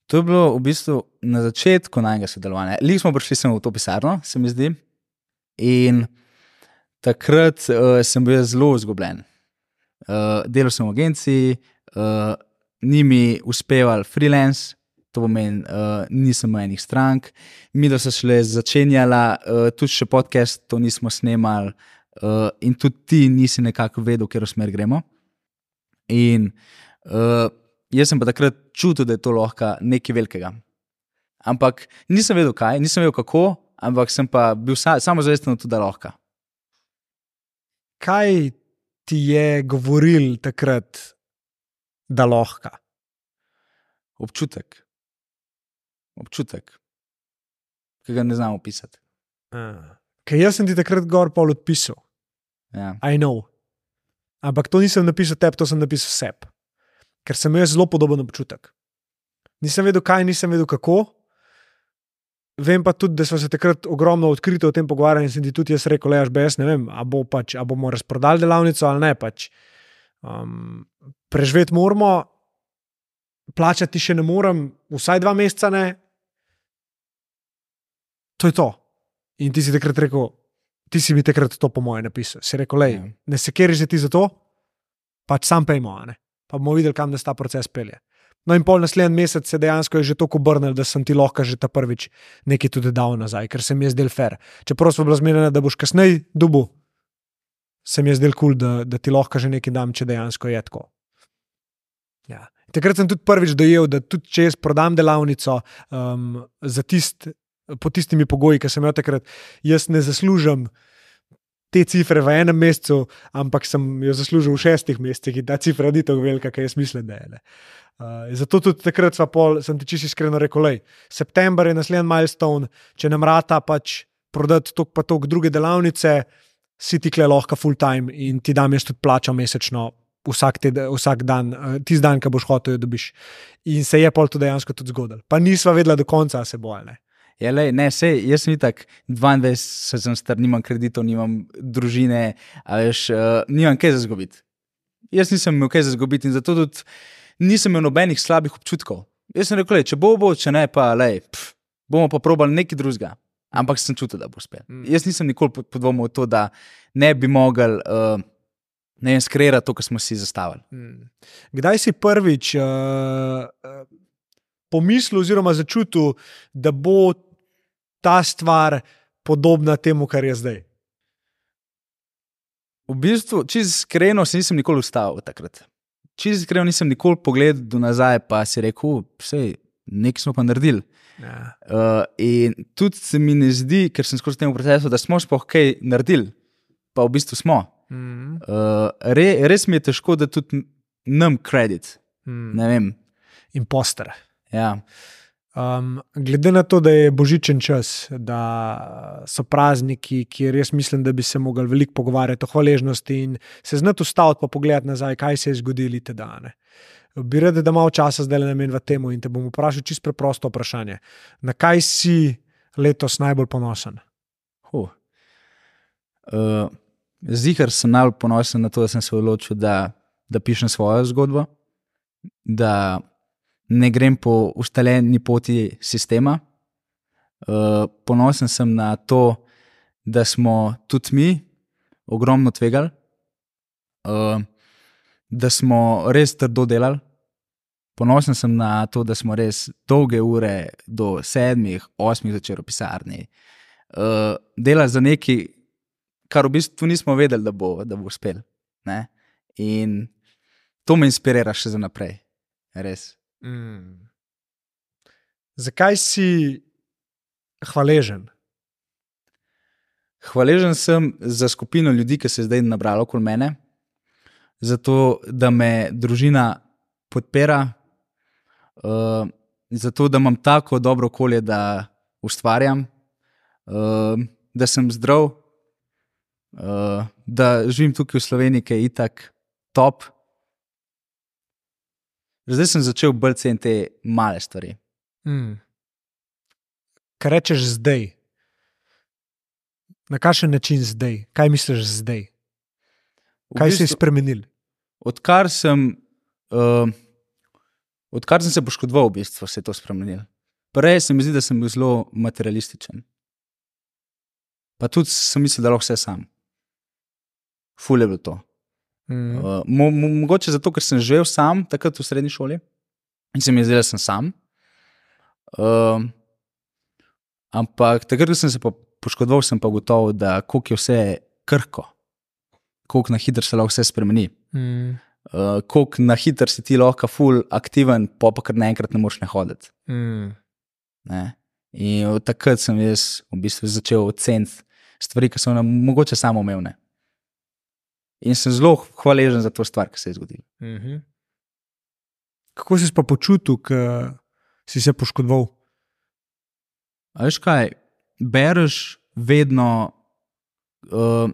To je bilo v bistvu na začetku najnega sodelovanja. Lih smo prišli sem v to pisarno, se mi zdi. In takrat uh, sem bil zelo izgubljen. Uh, delal sem v agenciji, uh, ni mi uspeval freelance, to pomeni, uh, nisem enih strank. Mi, da so šele začenjala, uh, tudi še podcast, to nismo snemali, uh, in tudi ti nisi nekako vedel, kje smer gremo. In uh, jaz sem pa takrat čutil, da je to lahko nekaj velikega. Ampak nisem vedel, kaj, nisem vedel, kako, ampak sem pa bil sa, samo zavesten, da je lahko. Kaj ti je govoril takrat, da lahko? Občutek. Občutek, ki ga ne znam opisati. Ker jaz sem ti takrat gor pol odpisal. Ja. I know. Ampak to nisem napisal tebi, to sem napisal sebi ker sem imel zelo podoben občutek. Nisem vedel, kaj, nisem vedel, kako. Vem pa tudi, da smo se takrat ogromno odkrito o tem pogovarjali in sem ti tudi jaz rekel, lež BS, ne vem, ali bo pač, a bomo razprodali delavnico ali ne. Pač. Um, preživeti moramo, plačati še ne morem, vsaj dva meseca ne. To je to. In ti si takrat rekel, ti si mi takrat to po moje napisal. Si rekel, lej, Ja. ne se keriš za ti za to, pač sam pejmo, ne pa bomo videli, kam nas ta proces pelje. No, in pol naslednji mesec se dejansko je že tako obrnil, da sem ti lahko že ta prvič nekaj tudi dal nazaj, ker se mi je zdel fair. Čeprav smo bili zmenjeni, da boš kasneje dubu, se mi je zdel kul, cool, da, da ti lahko že nekaj dam, če dejansko je tako. Ja. Takrat sem tudi prvič dojel, da tudi če jaz prodam delavnico um, tist, po tistimi pogoji, ki sem jo takrat, jaz ne zaslužim te cifre v enem mesecu, ampak sem jo zaslužil v šestih mesecih in ta cifra ni tako velika, kot jaz mislim, da je. Ne. Uh, zato tudi takrat pol, sem ti čisto iskreno rekel, da je september je naslednji milestone, če nam rata pač prodati tok pa tok druge delavnice, si ti kle lahko full time in ti dam jaz tudi plačo mesečno. Vsak, te, vsak dan, tisti dan, ki boš hotel, jo dobiš. In se je pol to dejansko tudi zgodilo. Pa nisva vedela do konca, se bo ali ne. Ja, lej, ne, sej, jaz sem tako 22, sem star, nimam kreditov, nimam družine, veš, uh, nimam kaj za zgubiti. Jaz nisem imel kaj za zgubiti in zato tudi nisem imel nobenih slabih občutkov. Jaz sem rekel, lej, če bo, bo, če ne, pa lej, pf, bomo pa probali nekaj drugega. Ampak sem čutil, da bo uspel. Mm. Jaz nisem nikoli podvomil v to, da ne bi mogel. Uh, Ne vem, skreira to, kar smo si zastavili. Hmm. Kdaj si prvič uh, pomislil, oziroma začutil, da bo ta stvar podobna temu, kar je zdaj? V bistvu, čisto iskreno, se nisem nikoli ustavil takrat. Čisto iskreno, nisem nikoli pogledal nazaj, pa si rekel, vse, nekaj smo pa naredili. Ja. Uh, in tudi se mi ne zdi, ker sem skozi tem procesu, da smo sploh kaj naredili, pa v bistvu smo. Mm. Uh, re, res mi je težko, da tudi nam kredit. Mm. Ne vem. Imposter. Ja. Um, glede na to, da je božičen čas, da so prazniki, kjer jaz mislim, da bi se mogli veliko pogovarjati o hvaležnosti in se znati ustaviti, pa pogledati nazaj, kaj se je zgodilo te dane. Bi rad, da malo časa zdaj namenim v temu in te bom vprašal čisto preprosto vprašanje. Na kaj si letos najbolj ponosen? Uh. Uh, Zihar sem najbolj ponosen na to, da sem se odločil, da, da pišem svojo zgodbo, da ne grem po ustaljeni poti sistema. Uh, ponosen sem na to, da smo tudi mi ogromno tvegali, uh, da smo res trdo delali. Ponosen sem na to, da smo res dolge ure, do sedmih, osmih začeli v pisarni, uh, delali za nekaj, kar v bistvu nismo vedeli, da bo, da bo uspel. Ne? In to me inspirira še za naprej, res. Mm. Zakaj si hvaležen? Hvaležen sem za skupino ljudi, ki se je zdaj nabralo okoli mene, zato da me družina podpira, uh, zato da imam tako dobro okolje, da ustvarjam, uh, da sem zdrav, uh, da živim tukaj v Sloveniji, ki je itak top. Zdaj sem začel bolj ceniti te male stvari. Mm. Kaj rečeš zdaj? Na kakšen način zdaj? Kaj misliš zdaj? V Kaj se je bistvu- spremenil? odkar sem, uh, odkar sem se poškodoval, v bistvu se je to spremenilo. Prej se mi zdi, da sem bil zelo materialističen. Pa tudi sem mislil, da lahko vse sam. Ful je bilo to. Mm. Uh, mo, mo, mogoče zato, ker sem živel sam takrat v srednji šoli in se mi je zdelo, da sem sam. Uh, ampak takrat, ko sem se poškodoval, sem pa gotovo, da koliko je vse krhko, koliko na hitro se lahko vse spremeni. Mm. Uh, koliko na hitro si ti lahko ful aktiven, pa pa kar naenkrat ne moreš ne hoditi. Mm. Ne? In takrat sem jaz v bistvu začel oceniti stvari, ki so nam mogoče samo umevne. In sem zelo hvaležen za to stvar, ki se je zgodila. Mm -hmm. Kako si se pa počutil, ko si se poškodoval? A veš kaj, bereš vedno, uh,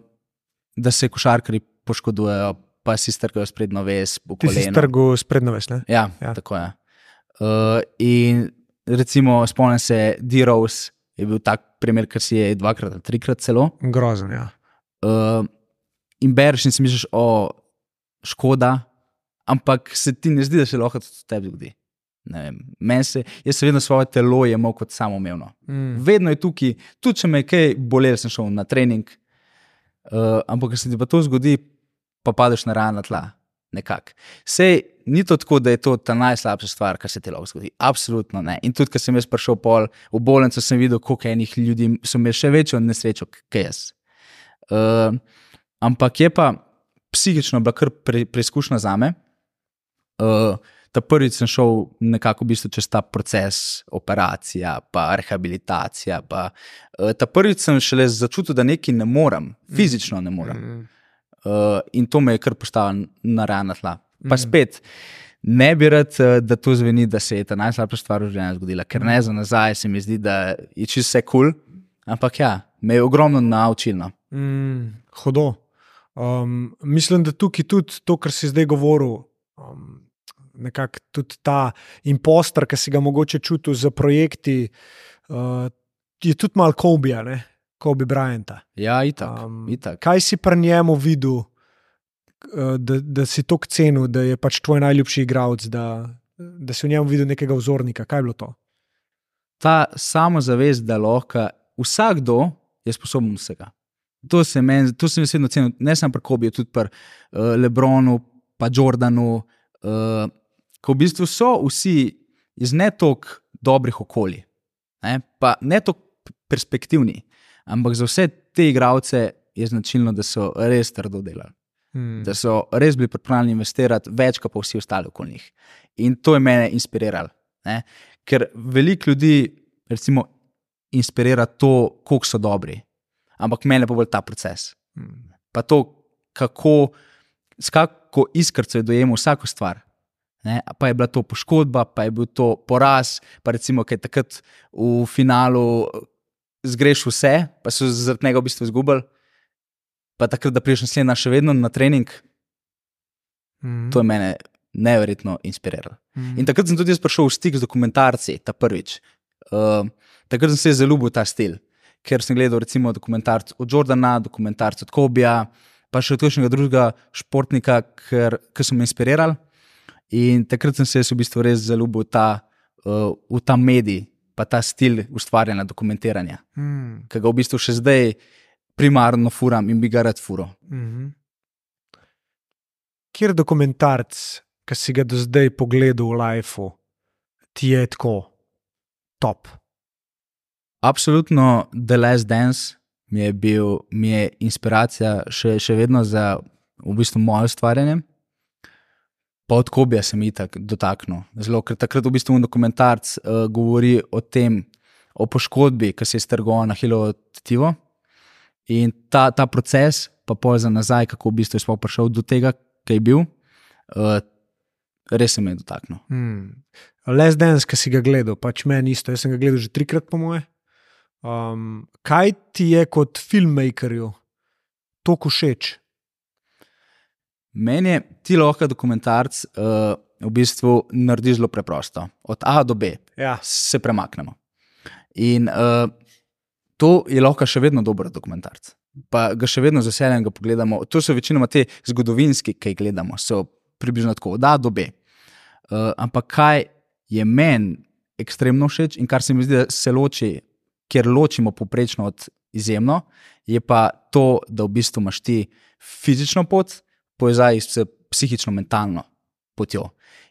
da se košarkari poškodujejo, pa si strkajo sprednjo vez, po Ti si strgal sprednjo ves. ne? Ja, Ja. ja. tako je. Uh, in recimo, spomnim se, D-Rose je bil tak primer, ker si je dvakrat ali trikrat celo. Grozen. Ja. Uh, in bereš in si misliš, o, škoda, ampak se ti ne zdi, da se lahko tudi tebi zgodi. Meni se, jaz se vedno svoje telo jemal kot samoumevno. Mm. Vedno je tukaj, tudi če me je kaj bolelo, sem šel na trening. Uh, ampak, ker se ti pa to zgodi, pa padeš na rana tla. Nekako. Sej ni to tako, da je to ta najslabša stvar, kar se ti lahko zgodi. Absolutno ne. In tudi, ko sem jaz prišel pol v bolnico, sem videl, koliko enih ljudi so imeli še večjo nesrečo kot jaz. Uh, ampak je pa psihično bila kar pre, preizkušnja za me. Uh, ta prvič sem šel nekako v bistvu čez ta proces, operacija, pa rehabilitacija. Pa, uh, ta prvič sem šele začutil, da nekaj ne morem, fizično ne morem. Mm. Uh, in to me je kar postavilo na rana tla. Pa Mhm. spet, ne bi rad, eh, da to zveni, da se je ta najslabša stvar v življenju zgodila, ker ne za nazaj se mi zdi, da je čisto vse kul, cool, ampak ja, me je ogromno naučilo. no. Mm, hudo. Um, mislim, da tukaj tudi to, kar si zdaj govoril, um, nekako tudi ta impostor, ki si ga mogoče čutil za projekti, uh, je tudi malo Kobija, ne? Kobe Bryanta. Ja, itak. Um, itak. kaj si pri njemu videl, uh, da, da si to cenil, da je pač tvoj najljubši igralec, da, da si v njem videl nekega vzornika? Kaj je bilo to? Ta samozavest, da lahko vsakdo je sposoben vsega. To se meni, to sem jaz vedno cenil, ne samo pri Kobiju, tudi pri uh, Lebronu, pa Jordanu, uh, ko v bistvu so vsi iz ne toliko dobrih okolij, ne, pa ne toliko perspektivni, ampak za vse te igralce je značilno, da so res trdo delali. Hmm. da so res bili pripravljeni investirati več, kot pa vsi ostali okoli njih. In to je mene inspiriralo. Ne? Ker veliko ljudi, recimo, inspirira to, koliko so dobri, ampak mene pa bolj ta proces. Hmm. Pa to, kako, s kako iskrco je dojemal vsako stvar. Ne? Pa je bila to poškodba, pa je bil to poraz, pa recimo, ki je takrat v finalu zgrešil vse, pa so zaradi tega v bistvu izgubili. Pa takrat, da prideš naslednja še vedno na trening, Hmm. to je mene neverjetno inspiriralo. Hmm. In takrat sem tudi jaz prišel v stik z dokumentarci, ta prvič. Uh, takrat sem se zaljubil v ta stil, ker sem gledal recimo dokumentarc od Jordana, dokumentarc od Kobija, pa še od kakšnega drugega športnika, ker, ki so me inspirirali. In takrat sem se v bistvu res zaljubil v ta, uh, v ta medij, pa ta stil ustvarjanja, dokumentiranja, Hmm. ki ga v bistvu še zdaj primarno furam in bi ga rad furo. Mhm. Kjer dokumentarc, ki si ga do zdaj pogledal v Lifeu, ti je tako top? Absolutno, The Last Dance mi je bil mi je inspiracija še, še vedno za v bistvu moje ustvarjanje. Pa od Kobija sem jih tako dotaknil. Zelo, ker takrat v bistvu dokumentarc uh, govori o tem, o poškodbi, ki se je strgovala na Hilovo tetivo. In ta, ta proces, pa pol za nazaj, kako v bistvu sploh prišel do tega, kaj je bil, uh, res me je dotaknil. Hmm. Les Dance, ki si ga gledal, pač meni isto, jaz sem ga gledal že trikrat, po moje. Um, kaj ti je kot filmmakerju tako všeč? Meni je ti lahko dokumentarc uh, v bistvu naredi zelo preprosto. Od A do B Ja. se premaknemo. In uh, to je lahko še vedno dober dokumentarc. Pa ga še vedno z veseljem pogledamo. To so večinoma te zgodovinski, ki jih gledamo, so približno tako, da dobe. Uh, ampak kaj je meni ekstremno všeč in kar se mi zdi, da se loči, ker ločimo poprečno od izjemno, je pa to, da v bistvu imaš ti fizično pot, povezavi s psihično-mentalno potjo.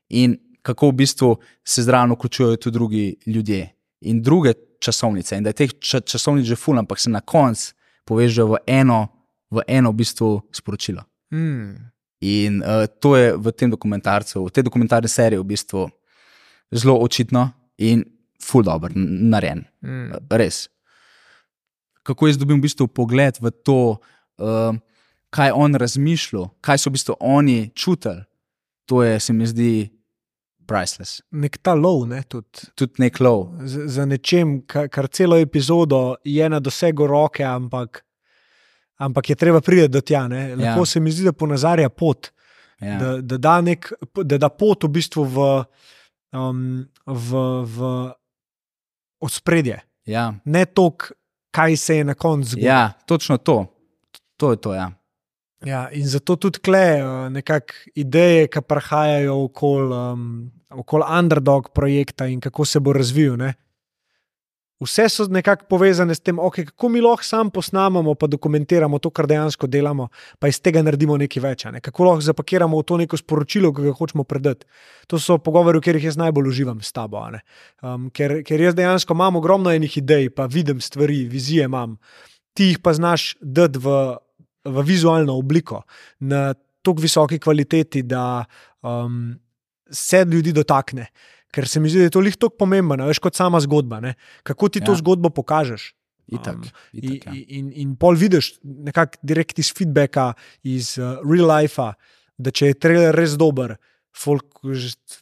In kako v bistvu se zraven vključujejo tudi drugi ljudje in druge časovnice. In da je teh ča časovnic že ful, ampak se na koncu povežejo v eno, v eno v bistvu sporočilo. Mm. In uh, to je v tem dokumentarcu, v tej dokumentarni seriji, v bistvu zelo očitno in ful dobro n- narejen. Mm. Res. Kako jaz dobim v bistvu pogled v to, uh, kaj je on razmišljal, kaj so v bistvu oni čutili, to je, se mi zdi, priceless. Nek ta lov, ne, tudi. Tudi nek lov. z- za nečem, kar, kar celo epizodo je na dosegu roke, ampak, ampak je treba priti do tja. Ne? Lahko Ja. se mi zdi, da ponazarja pot, Ja. da, da, da, nek, da da pot v bistvu v, um, v, v ospredje. Ja. Ne toliko, kaj se je na koncu zgodilo. ja, točno to. To je to. Ja. Ja, in zato tudi kle uh, nekako ideje, ki prihajajo okoli um, okol underdog projekta in kako se bo razvijal. Ne? Vse so nekako povezane s tem, okay, kako mi lahko sam posnamemo, pa dokumentiramo to, kar dejansko delamo, pa iz tega naredimo nekaj več. Ne? Kako lahko zapakiramo v to neko sporočilo, ki ga hočemo predati. To so pogovori, v katerih jaz najbolj uživam s tabo. Um, ker, ker jaz dejansko imam ogromno enih idej, pa vidim stvari, vizije imam, ti jih pa znaš dati v v vizualno obliko, na tako visoki kvaliteti, da um, se ljudi dotakne. Ker se mi zdi, da je to lih tako pomembno, veš, kot sama zgodba. Ne? Kako ti ja. to zgodbo pokažeš? Itak, Um, itak, ja. in, in, in pol vidiš, nekako direkt iz feedbacka, iz uh, real life, da če je trailer res dober. Folk,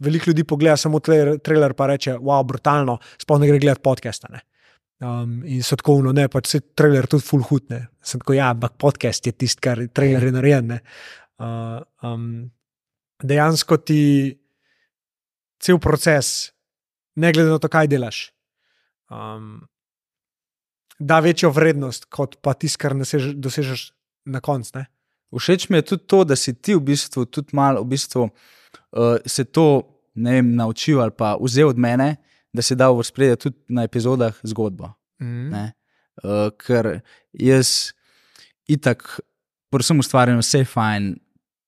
veliko ljudi pogleda samo trailer, trailer pa reče: wow, brutalno, sploh ne gre gledati podcasta. Ne? Um, in so tako, no, ne, pač se trailer tudi full hud. Ne. Sem tako, ja, ampak podcast je tisti, kar trailer je narejen. ne. Uh, um, dejansko ti cel proces, ne glede na to, kaj delaš, um, da večjo vrednost, kot pa tisto, kar nasež, dosežeš na koncu. Všeč mi je tudi to, da si ti v bistvu tudi malo v bistvu, uh, se to vem, naučil ali pa vzel od mene, da si dal v spredje tudi na epizodah zgodbo. Mm. Ne? Uh, ker jaz itak, predvsem ustvarjam vse fajn,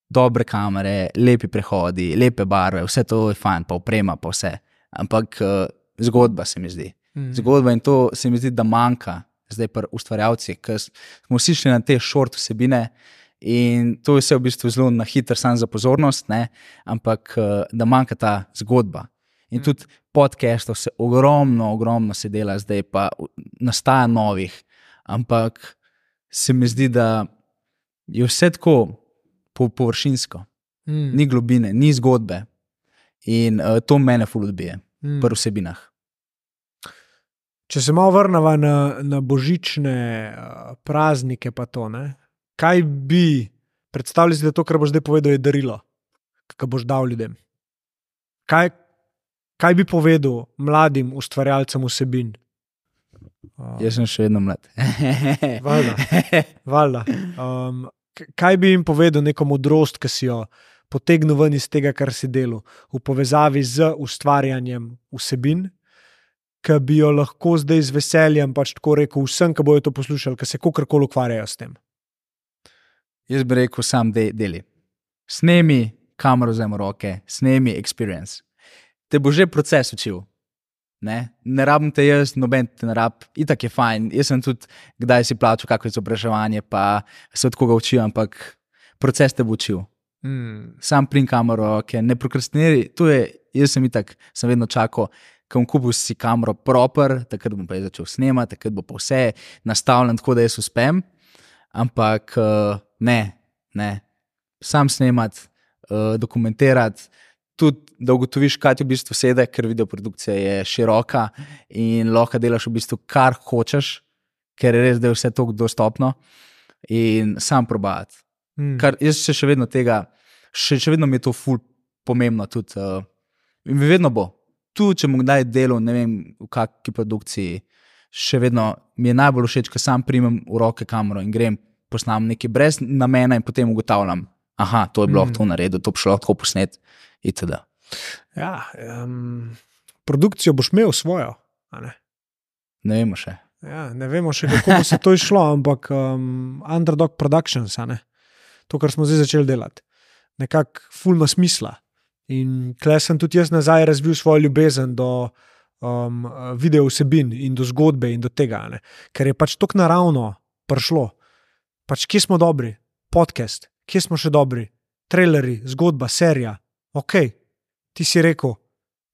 dobre kamere, lepi prehodi, lepe barve, vse to je fajn, pa oprema, pa vse. Ampak uh, zgodba se mi zdi. Mm. Zgodba in to se mi zdi, da manjka zdaj pri ustvarjalcih, ker smo vsi šli na te short vsebine. In to je vse v bistvu zelo na hitro, samo za pozornost, ne? ampak uh, da manjka ta zgodba. In Mm. tudi podcastov se ogromno, ogromno se dela, zdaj pa nastaja novih, ampak se mi zdi, da je vse tako po, površinsko, Mm. ni globine, ni zgodbe. In uh, to mene fuludbije Mm. pri vsebinah. Če se malo vrnemo na, na božične uh, praznike, pa to, ne? kaj bi predstavljali, da je to, kar boš zdaj povedal, je darilo, ki boš dal ljudem? Kaj, kaj bi povedal mladim ustvarjalcem vsebin? Uh, Jaz sem še vedno mlad. Valjda. Valjda. Um, kaj bi jim povedal, neko modrost, ki si jo potegnil ven iz tega, kar si delal, v povezavi z ustvarjanjem vsebin, ki bi jo lahko zdaj z veseljem pač tako rekel vsem, ki bodo to poslušali, ki se kakorkoli ukvarjajo s tem. Jaz bi rekel, sam de, deli. Snemi kamero za roke, snemi experience. Te bo že proces učil. Ne, ne rabim te jaz, noben te ne rab, itak je fajn. Jaz sem tudi, kdaj si plačal, kako je izobraževanje, pa se od koga učil, ampak proces te bo učil. Mm. Sam plin kamero, roke, ne prokrastiniraj. To je, jaz sem itak, sem vedno čakal, ko bom kupil si kamero proper, takrat bom pa začel snemati, takrat bo pa vse nastavljeno tako, da jaz uspem. Ampak uh, ne, ne. Sam snemati, uh, dokumentirati, tudi da ugotoviš, kaj ti v bistvu sedi, ker videoprodukcija je široka in lahko delaš v bistvu kar hočeš, ker je res, da je vse tako dostopno in sam probati. Mm. Kar jaz se še vedno tega, še, še vedno mi je to ful pomembno. Tudi, uh, in vedno bo. Tu, če bom kdaj delal, ne vem, v kakšni produkciji, še vedno mi je najbolj všeč, ko sam primem v roke kamero in grem posnam nekaj brez namena in potem ugotavljam, aha, to je bilo Mm. to naredil, to bi šlo tako posnet. Itd. Ja, um, produkcijo boš imel svojo. Ne? Ne vemo še. Ja, ne vemo še, kako bo se to išlo, ampak um, Underdog Productions, to, kar smo zdaj začeli delati, nekako fulma smisla. In klej sem tudi jaz nazaj razvil svojo ljubezen do um, video vsebin in do zgodbe in do tega, ne? ker je pač tako naravno prišlo. Pač kje smo dobri, podcast, kje smo še dobri, traileri, zgodba, serija. Ok, ti si rekel.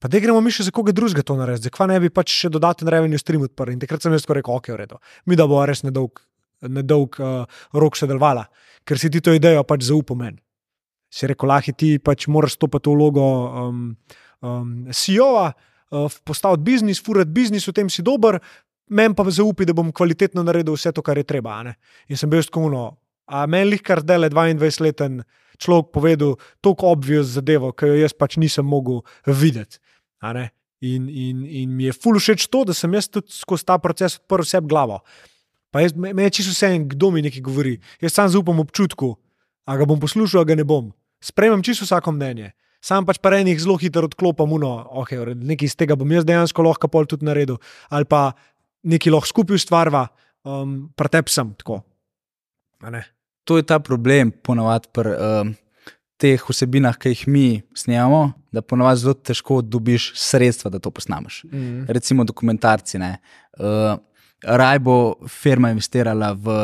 Pa da gremo mi še za koga drugega to narediti, zakaj ne bi pač še dodaten revenue stream odprl. In takrat sem jaz rekel, ok, v redu, mi da bo res nedolg, nedolg uh, rok še delovala, ker si ti to idejo pač zaupal meni. Si rekel, lahi ti pač moraš stopiti v vlogo um, um, CEO-a, uh, postaviti biznis, furati biznis, v tem si dober, meni pa zaupi, da bom kvalitetno naredil vse to, kar je treba. In sem bil skuno, a meni jih kar zdaj le 22-leten človek povedal tako obvious zadevo, ki jo jaz pač nisem mogel videti. In, in, in mi je ful všeč to, da sem jaz tudi skozi ta proces odprl vse glavo. Pa jaz, me je čisto vse en, kdo mi nekaj govori. Jaz sam zaupam občutku, a ga bom poslušal, a ga ne bom. Sprejemam čisto vsako mnenje. Sam pač pa enih zelo hitro odklopam, no, okay, nekaj iz tega bom jaz dejansko lahko pol tudi naredil, ali pa nekaj lahko skupaj ustvarva, um, pretep sem tako. To je ta problem, ponavadi pri um, teh vsebinah, ki jih mi snemamo, da ponavadi zelo težko dobiš sredstva, da to posnameš. Mm. Recimo dokumentarci. ne. Uh, Raj bo firma investirala v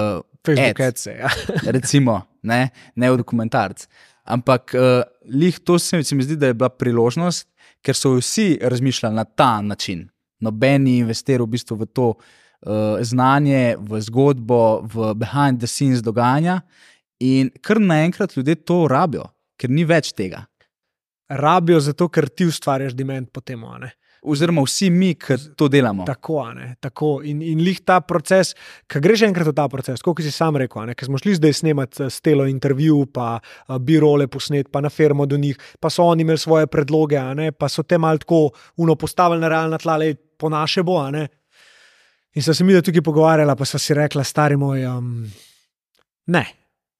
Facebook ads. ads, ja. recimo, ne, ne v dokumentarc. Ampak uh, lih to se, se mi zdi, da je bila priložnost, ker so vsi razmišljali na ta način. Noben ni investiral v bistvu v to uh, znanje, v zgodbo, v behind the scenes dogajanja, in kar naenkrat ljudje to rabijo, ker ni več tega. Rabijo zato, ker ti ustvarjaš diment po tem. Oziroma, vsi mi, ki to delamo. Tako, ne, tako. In, in lih ta proces, ki greš enkrat v ta proces, kot si sam rekel, ker smo šli zdaj snemati eh, s telo intervju, pa uh, birole posnet, pa na fermo do njih, pa so oni imeli svoje predloge, ne, pa so te mal tako uno postavili na realna tla, le po naše bo. ne. In so se mi tukaj pogovarjala, pa so si rekla, stari moj, um, ne,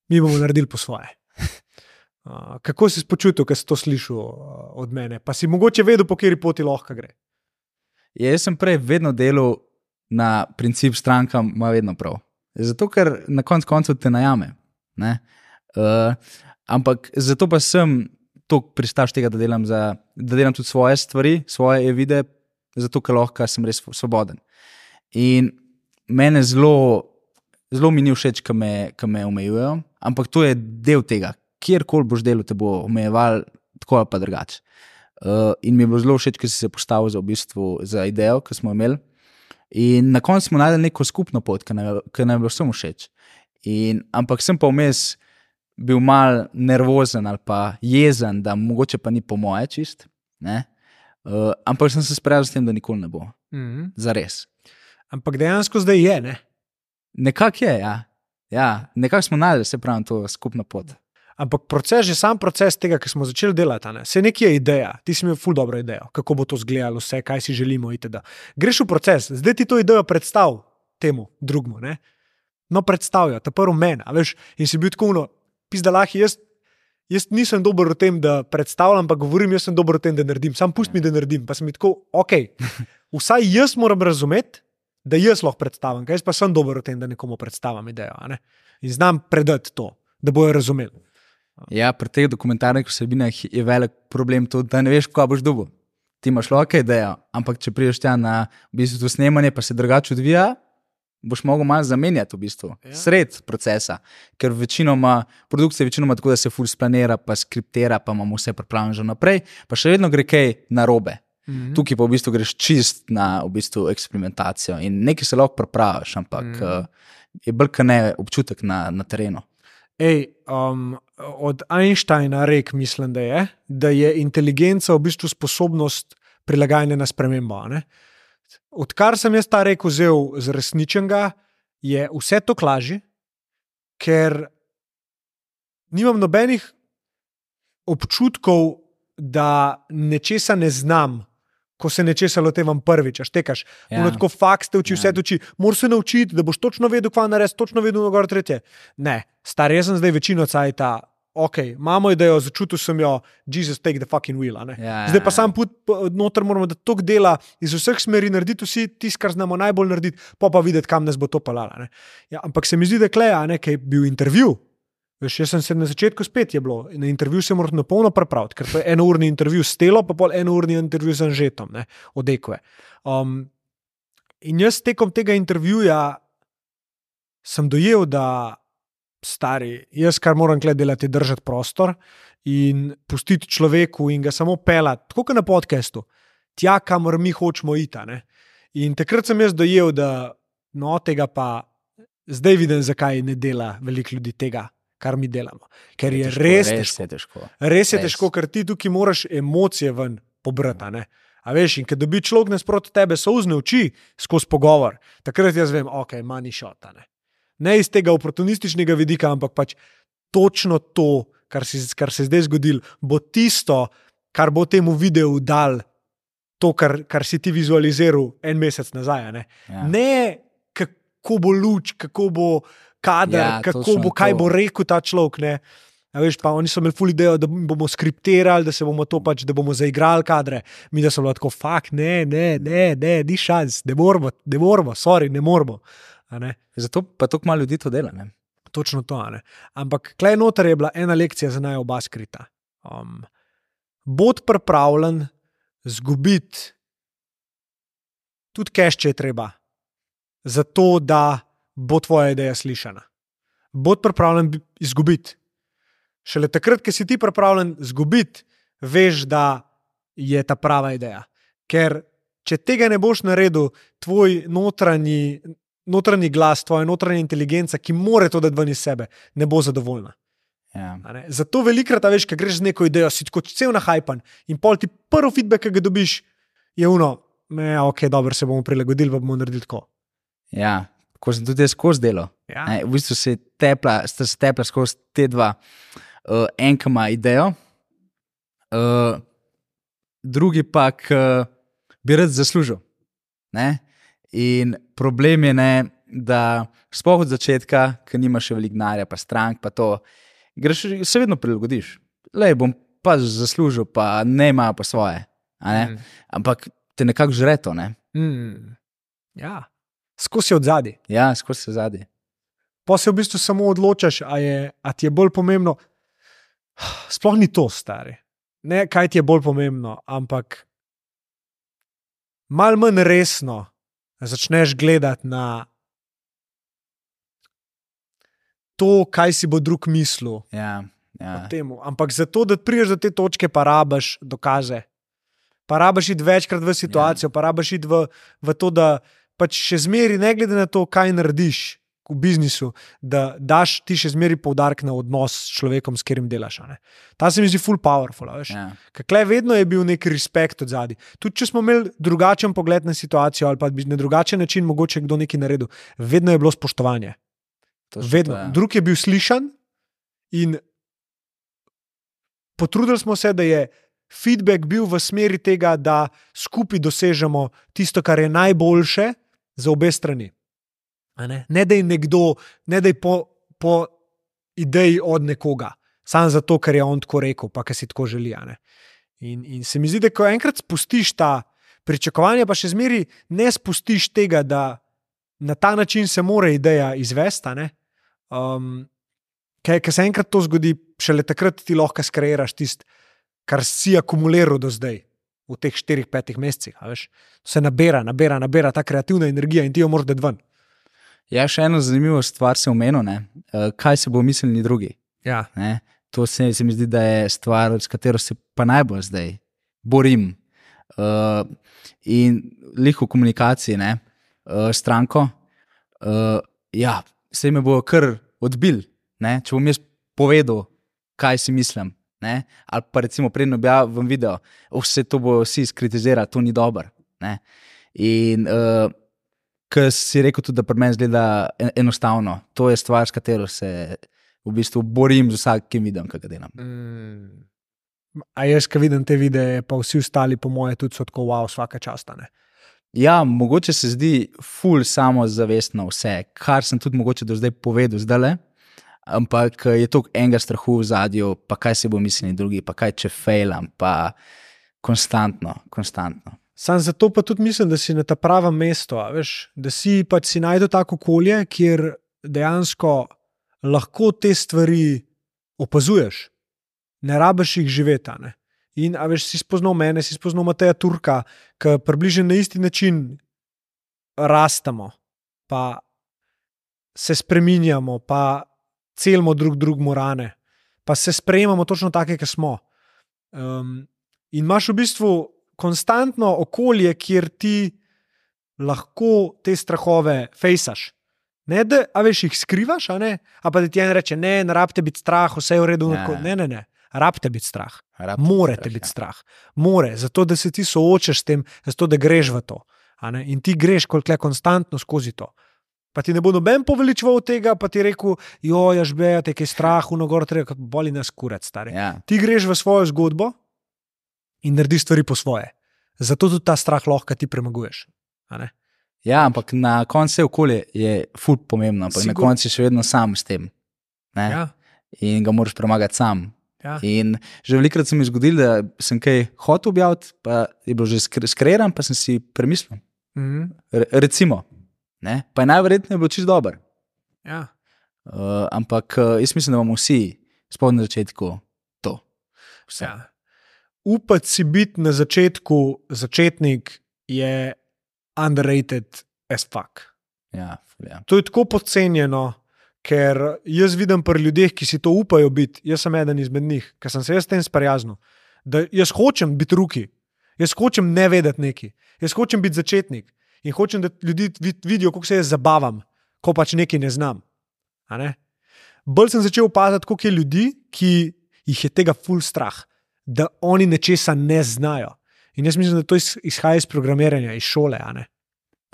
mi bomo naredili po svoje. Uh, kako si se počutil, ko si to slišal uh, od mene? Pa si mogoče vedel, po kateri poti lahko gre. Ja, jaz sem prej vedno delal na princip stranka, ima vedno prav. Zato, ker na koncu koncev te najame. ne. Uh, ampak zato pa sem tako pristaš tega, da delam, za, da delam tudi svoje stvari, svoje vide, zato ker lahko sem res svoboden. In mene zelo, zelo mi ni všeč, ki me, ki me omejujejo, ampak to je del tega. Kjerkoli boš delal, te bo omejeval tako ali pa drugače. Uh, in mi je bilo zelo všeč, ker si se postavil za, v bistvu, za idejo, ki smo imeli. In na koncu smo najdeli neko skupno pot, ki nam je- bilo vsem všeč. In, ampak sem pa vmes bil mal nervozen ali pa jezen, da mogoče pa ni po moje čist. ne. Uh, ampak sem se sprijaznil s tem, da nikoli ne bo. Mm -hmm. Za res. Ampak dejansko zdaj je. Ne? Nekako je, ja. ja nekako smo najdeli, se pravi, to skupno pot. Ampak proces, že sam proces tega, ki smo začeli delati, ne? se nekje je ideja, ti si imel ful dobro idejo, kako bo to izgledalo, vse, kaj si želimo. Itd. Greš v proces, zdaj ti to idejo predstav temu drugemu. Ne? No, predstavlja, ta prvo meni, a veš, in si bil tako uno, pizda lahi, jaz, jaz nisem dober v tem, da predstavljam, ampak govorim, jaz sem dober v tem, da naredim, sam pust mi, da naredim. Pa sem tako, ok, vsaj jaz moram razumeti, da jaz lahko predstavim, kaj jaz pa sem dober v tem, da nekomu predstavim idejo. Ne? In znam predati to, da bojo razumeli. Ja, pri teh dokumentarnih vsebinah je velik problem to, da ne veš, kaj boš dobil. Ti imaš lahko idejo, ampak če prideš tja na v bistvu, snemanje, pa se drugače odvija, boš mogel malo zamenjati v bistvu, Ja. sred procesa. Ker večinoma, produkcija je večinoma tako, da se ful splanira, pa skriptira, pa imamo vse pripravljeno že naprej, pa še vedno gre kaj narobe. Mm -hmm. Tukaj pa v bistvu greš čist na v bistvu, eksperimentacijo in nekaj se lahko prepraviš, ampak mm. uh, je brka ne občutek na, na terenu. Ej, um, od Einsteina rek, mislim, da je, da je inteligenca v bistvu sposobnost prilagajanja na spremembo. ne. Odkar sem jaz ta rek vzel z resničnega, je vse to lažje, ker nimam nobenih občutkov, da nečesa ne znam ko se nečesa lotevam prvič, a štekaš. Ja. Ja. Tako faks te uči, Ja. vse te uči, moraš se naučiti, da boš točno vedel, kva narediti, točno vedel, na gor tretje. Ne, star, jaz sem zdaj večino cajta. Ok, imamo idejo, začutil sem jo, Jezus, take the fucking wheel. a ne. Ja, Zdaj pa ja, sam put p- noter moramo, da tok dela iz vseh smeri narediti, vsi tisto, kar znamo najbolj narediti, pa pa videti, kam nas bo to palala. ne. Ja, ampak se mi zdi, da je kleja, ne, kaj je bil intervju. Veš, jaz sem se na začetku spet je bilo, na intervju se moram na polno pripraviti, ker to je enourni intervju s Telo, pa pol enourni intervju z Anžetom, ne, od Ekve. Um, in jaz tekom tega intervjuja sem dojel, da stari, jaz kar moram gled delati, je držati prostor in pustiti človeku in ga samo pelati, tako kot na podkastu, tja, kamor mi hočemo iti. ne. In takrat sem jaz dojel, da no, tega pa zdaj vidim, zakaj ne dela veliko ljudi tega, kar mi delamo. Ker je težko, res, res težko. je težko. Res je Res. težko, ker ti tukaj moraš emocije ven pobrati. a veš, in ker dobi človek nasproti tebe souzne oči skozi pogovor, takrat jaz vem, ok, manj šota. Ne. ne iz tega oportunističnega vidika, ampak pač točno to, kar, si, kar se je zdaj zgodilo, bo tisto, kar bo temu videu dal to, kar, kar si ti vizualiziral en mesec nazaj. Ne, Ja. ne kako bo luč, kako bo kader, Ja, ja, kako bo, kaj to. bo rekel ta človek. Ne. A veš, pa oni so imeli ful idejo, da bomo skriptirali, da se bomo to pač, da bomo zaigrali kadre. Mi da smo tako, fakt, ne, ne, ne, ne, ni šans, ne moramo, ne moramo, sorry, ne moramo. Zato pa tako malo ljudi to dela. Ne? Točno to. Ne? Ampak klej noter je bila ena lekcija za naj oba skrita. Um, bod pripravljen zgubiti tudi cash, če je treba, zato da bo tvoja ideja slišana. Bod pripravljen bi- izgubiti. Šele takrat, ko si ti pripravljen izgubiti, veš, da je ta prava ideja. Ker če tega ne boš naredil, tvoj notranji, notranji glas, tvoja notranja inteligenca, ki more to dati ven iz sebe, ne bo zadovoljna. Ja. Zato velikrat, veš, ko greš z neko idejo, si tako cel nahajpan in pol ti prvi feedback, ki ga dobiš, je uno, ja, ok, dobro, se bomo prilagodili, pa bomo naredili tako. ja, ko sem tudi jaz skozi delo. Ja. Ne, v bistvu se tepla, sta se tepla skozi te dva. Uh, en, ki ima idejo, uh, drugi pa, ki bi rad zaslužil. Ne? In problem je, ne, da sploh od začetka, ker nimaš še veliko denarja, pa strank, pa to, greš, se vedno prilagodiš. Le bom pa zaslužil, pa ne imajo pa svoje. Mm. Ampak te nekako žre to. Ne? Mm. Ja, skozi od zadaj. Ja, skozi se zadnji. Pa se v bistvu samo odločaš, a, je, a ti je bolj pomembno. Sploh ni to, stari. Ne, kaj ti je bolj pomembno, ampak malo manj resno začneš gledati na to, kaj si bo drug mislil. Ja, ja. Ampak zato, da prideš do te točke, pa rabaš dokaze. Pa rabaš iti večkrat v situacijo, ja. pa rabaš iti v, v to, da pač še zmeri, ne glede na to, kaj narediš v biznisu, da daš ti še zmeri poudarek na odnos s človekom, s katerim delaš. Ta se mi zdi full powerful. veš. Ja. Kakle vedno je bil nek respekt od zadaj. Tudi če smo imeli drugačen pogled na situacijo ali pa bi na drugačen način mogoče kdo nekaj naredil, vedno je bilo spoštovanje. Točno Vedno. to, ja. Drug je bil slišan in potrudili smo se, da je feedback bil v smeri tega, da skupaj dosežemo tisto, kar je najboljše za obe strani. Ne, ne da je nekdo, ne da je po, po ideji od nekoga, samo zato, ker je on tako rekel, pa ker si tako želi. In, in se mi zdi, da ko enkrat spustiš ta pričakovanja, pa še zmeri ne spustiš tega, da na ta način se mora ideja izvesti. Um, Ker se enkrat to zgodi, šele takrat ti lahko skreiraš tisto, kar si akumuliral do zdaj, v teh štirih, petih mesecih. a veš. To se nabira, nabira, nabira ta kreativna energija in ti jo moraš ven. Ja, še eno zanimivo stvar sem omenil, ne? Eh, kaj se bo mislili drugi. Ja. Ne? To se, se mi zdi, da je stvar, s katero se pa najbolj zdaj borim. Uh, in lih v komunikaciji, ne, uh, stranko, uh, ja, se me bo kar odbil. Ne? Če bom jaz povedal, kaj si mislim. Ne? Ali pa recimo predno objavim video, vse to bo vsi skritizirali, to ni dobro. In uh, Ker si rekel tudi, da pri meni zgleda en- enostavno. To je stvar, s katero se v bistvu borim z vsakim videom, ki ga delam. Mm. A jaz, ki vidim te videe, pa vsi ostali, po moje, tudi so tako, wow, vsaka častane. Ja, mogoče se zdi ful samozavestno vse, kar sem tudi mogoče do zdaj povedal, zdaj le. Ampak je to enega strahu v zadju, pa kaj se bo mislili drugi, pa kaj če failam, pa konstantno, konstantno. Sam zato pa tudi mislim, da si na ta pravem mestu, veš, da si pač si najdel tako okolje, kjer dejansko lahko te stvari opazuješ, ne rabiš jih živeti. ne. In a veš, si spoznal mene, si spoznal Mateja Turka, ki približno na isti način rastemo, pa se spreminjamo, pa celimo drug drugemu rane, pa se sprejemamo točno take, ki smo. Um, in imaš v bistvu konstantno okolje, kjer ti lahko te strahove fejsaš. Ne, da a veš, jih skrivaš, a, ne? a pa da ti en reče: ne, ne rabite biti strah, vse je v redu. Ja. Ne, ne, ne. Rabite biti strah. Rabite Morate strah, biti ja. strah. More, zato da se ti soočaš s tem, zato da greš v to. ne. In ti greš kot le konstantno skozi to. Pa ti ne bo noben poveličeval tega, pa ti rekel, jo, jaš beja, te je strah, uno gor, treba, boli nas kurat, stari. Ja, Ti greš v svojo zgodbo in narediš stvari po svoje. Zato tudi ta strah lahko ti premaguješ. ja, ampak na koncu vse okolje je ful pomembno, ampak na koncu si še vedno sam s tem. Ne? Ja, In ga moraš premagati sam. ja. In že velikokrat se mi je zgodilo, da sem kaj hotel objaviti, pa je bilo že skre- skreiran, pa sem si premislil. Mhm. Re, recimo, ne? pa je najverjetneje bilo čisto dober. ja. Uh, ampak uh, jaz mislim, da imamo vsi spodnji začetku to. Vse. Ja. Upati si biti na začetku začetnik je underrated as fuck. Ja, ja. To je tako podcenjeno, ker jaz vidim pri ljudeh, ki si to upajo biti, jaz sem eden izmed njih, ker sem se jaz s tem sprijaznil. Da jaz hočem biti ruki, jaz hočem ne vedeti neki, jaz hočem biti začetnik in hočem, da ljudi vid- vidijo, kako se jaz zabavam, ko pač nekaj ne znam. A Ne? Bolj sem začel opaziti, koliko je ljudi, ki jih je tega full strah, da oni nečesa ne znajo. In jaz mislim, da to iz- izhaja iz programiranja, iz šole.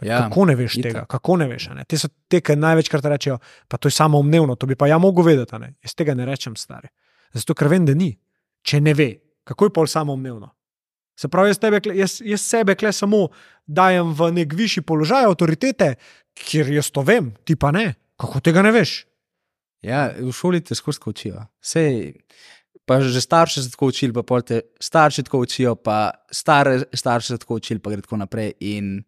Ja, Kako ne veš itak. tega? Kako ne veš? Ne? Te so te, ki največkrat rečejo, pa to je samo umnevno, to bi pa ja mogel vedeti. Jaz tega ne rečem, stari. Zato, ker vem, da ni. Če ne ve, kako je pol samo umnevno. Se pravi, jaz, tebe, jaz, jaz sebe kle samo dajem v nek višji položaj avtoritete, kjer jaz to vem, ti pa ne. Kako tega ne veš? Ja, v šoli te skozi tako učijo. Sej, pa že starši se tako učili, pa pol te starši tako učijo, pa stare starši se tako učili, pa gre tako naprej. In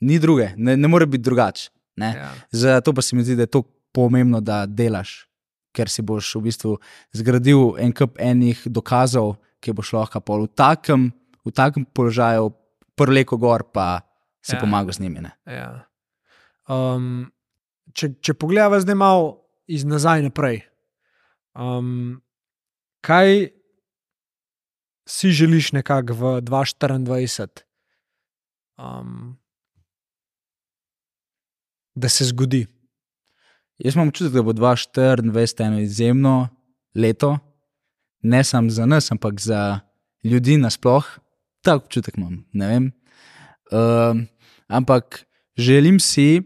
ni druge, ne, ne more biti drugače. Ja. Zato pa se mi zdi, da je to pomembno, da delaš, ker si boš v bistvu zgradil en kup enih dokazov, ki boš lahko pol v takem, v takem položaju, prleko gor, pa si Ja. pomagal z njimi. Ne. Ja. Um, če, če pogledamo zdaj malo iz nazaj naprej, um, kaj si želiš nekako v 2024, um, da se zgodi? Jaz imam občutek, da bo 2024 eno izjemno leto, ne samo za nas, ampak za ljudi nasploh. Tak občutek imam. ne vem. Um, ampak želim si,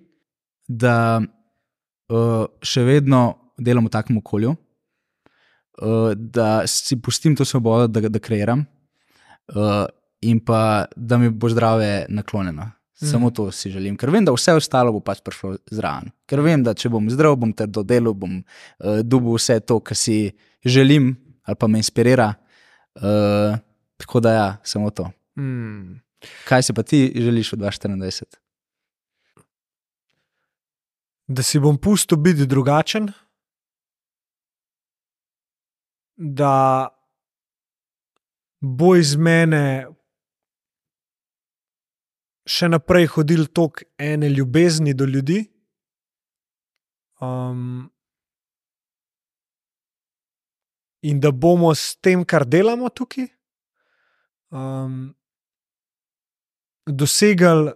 da uh, še vedno delam v takem okolju, uh, da si pustim to svobodo, da, da kreiram, uh, in pa da mi bo zdravje naklonjeno. Samo to si želim, ker vem, da vse ostalo bo pač prišlo zraven. Ker vem, da če bom zdrav, bom trdo delal, bom uh, dobil vse to, kar si želim ali pa me inspirira. Uh, tako da ja, samo to. Hmm. Kaj si pa ti želiš v 2024? Da si bom pustil biti drugačen, da bo iz mene še naprej hodil tok ene ljubezni do ljudi. Um, in da bomo s tem, kar delamo tukaj, um, dosegli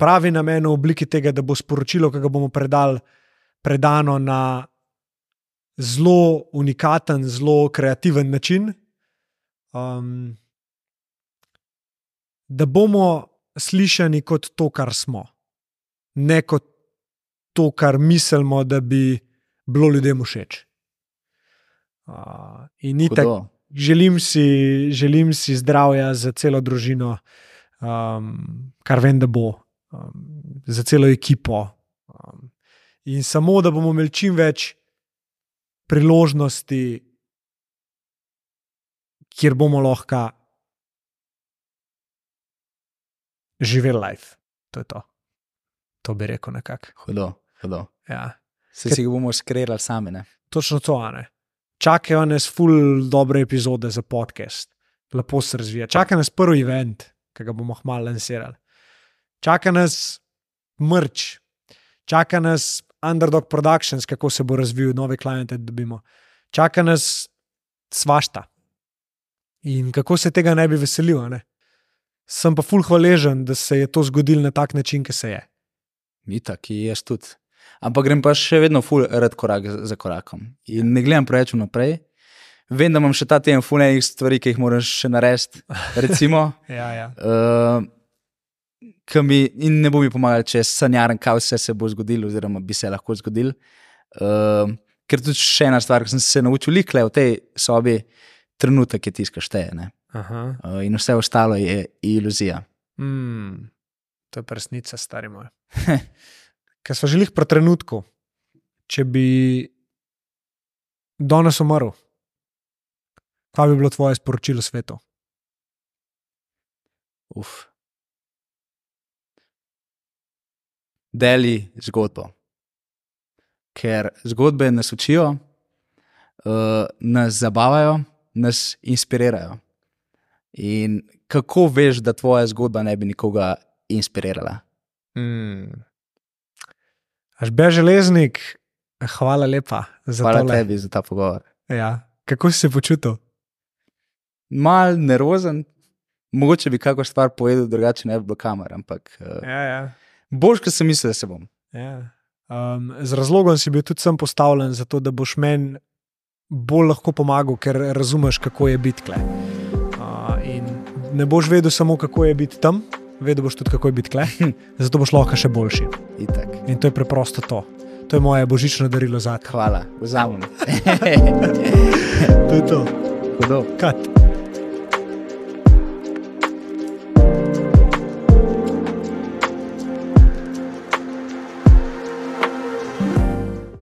pravi namen v obliki tega, da bo sporočilo, ki ga bomo predali, predano na zelo unikaten, zelo kreativen način. Um, da bomo slišani kot to, kar smo, ne kot to, kar mislimo, da bi bilo ljudem všeč. Uh, in itak, Hudo. želim si, želim si zdravja za celo družino, um, kar vem, da bo, um, za celo ekipo. Um, in samo, da bomo imeli čim več priložnosti, kjer bomo lahko živeli life. To je to. To bi rekel nekako. Hudo, hudo. Ja. Se si ga bomo skrerali sami. Ne? Točno to, a ne. Čakajo nas ful dobre epizode za podcast, lepo se razvija. Čaka nas prvi event, ki ga bomo hmalo lansirali. Čaka nas mrč, čaka nas Underdog Productions, kako se bo razvil, nove kliente dobimo. Čaka nas svašta. In kako se tega ne bi veselil. Ne? Sem pa ful hvaležen, da se je to zgodilo na tak način, ki se je. Itak, jaz tudi. Ampak grem pa še vedno ful red korak za korakom. In ne gledam preveč vnaprej. Vem, da imam še ta teden ful enih stvari, ki jih moram še narediti. Recimo, Ja, ja. uh, mi in ne bo mi pomagal, če sanjaram, kaj vse se bo zgodilo, oziroma bi se lahko zgodilo. Uh, ker tudi še ena stvar, ki sem se naučil, likle v tej sobi, trenutek je tisto, kar šteje. Uh, in vse ostalo je iluzija. Mm, to je resnica, stari moj. Ker smo želeli pri trenutku, če bi danes umrl, kaj bi bilo tvoje sporočilo svetu? Uf. Deli zgodbo. Ker zgodbe nas učijo, uh, nas zabavajo, nas inspirirajo. In kako veš, da tvoja zgodba ne bi nikoga inspirirala? Mm. Až bež železnik, hvala lepa za Hvala tole. tebi za ta pogovor. Ja. Kako si se počutil? Mal nerozen, mogoče bi kakšno stvar povedal, drugače ne bi bilo kamera, ampak uh, Ja, ja. boš, kot sem mislil, da se bom. Ja. Um, z razlogom si bil tudi sem postavljen, zato da boš meni bolj lahko pomagal, ker razumeš, kako je biti kle. Uh, in ne boš vedel samo, kako je biti tam, vedel boš tudi, kako je biti kle, zato boš lahko še boljši. Itak. In to je preprosto to. To je moje božično darilo za te. Hvala, vzamem. To je to. Hudo. Kat.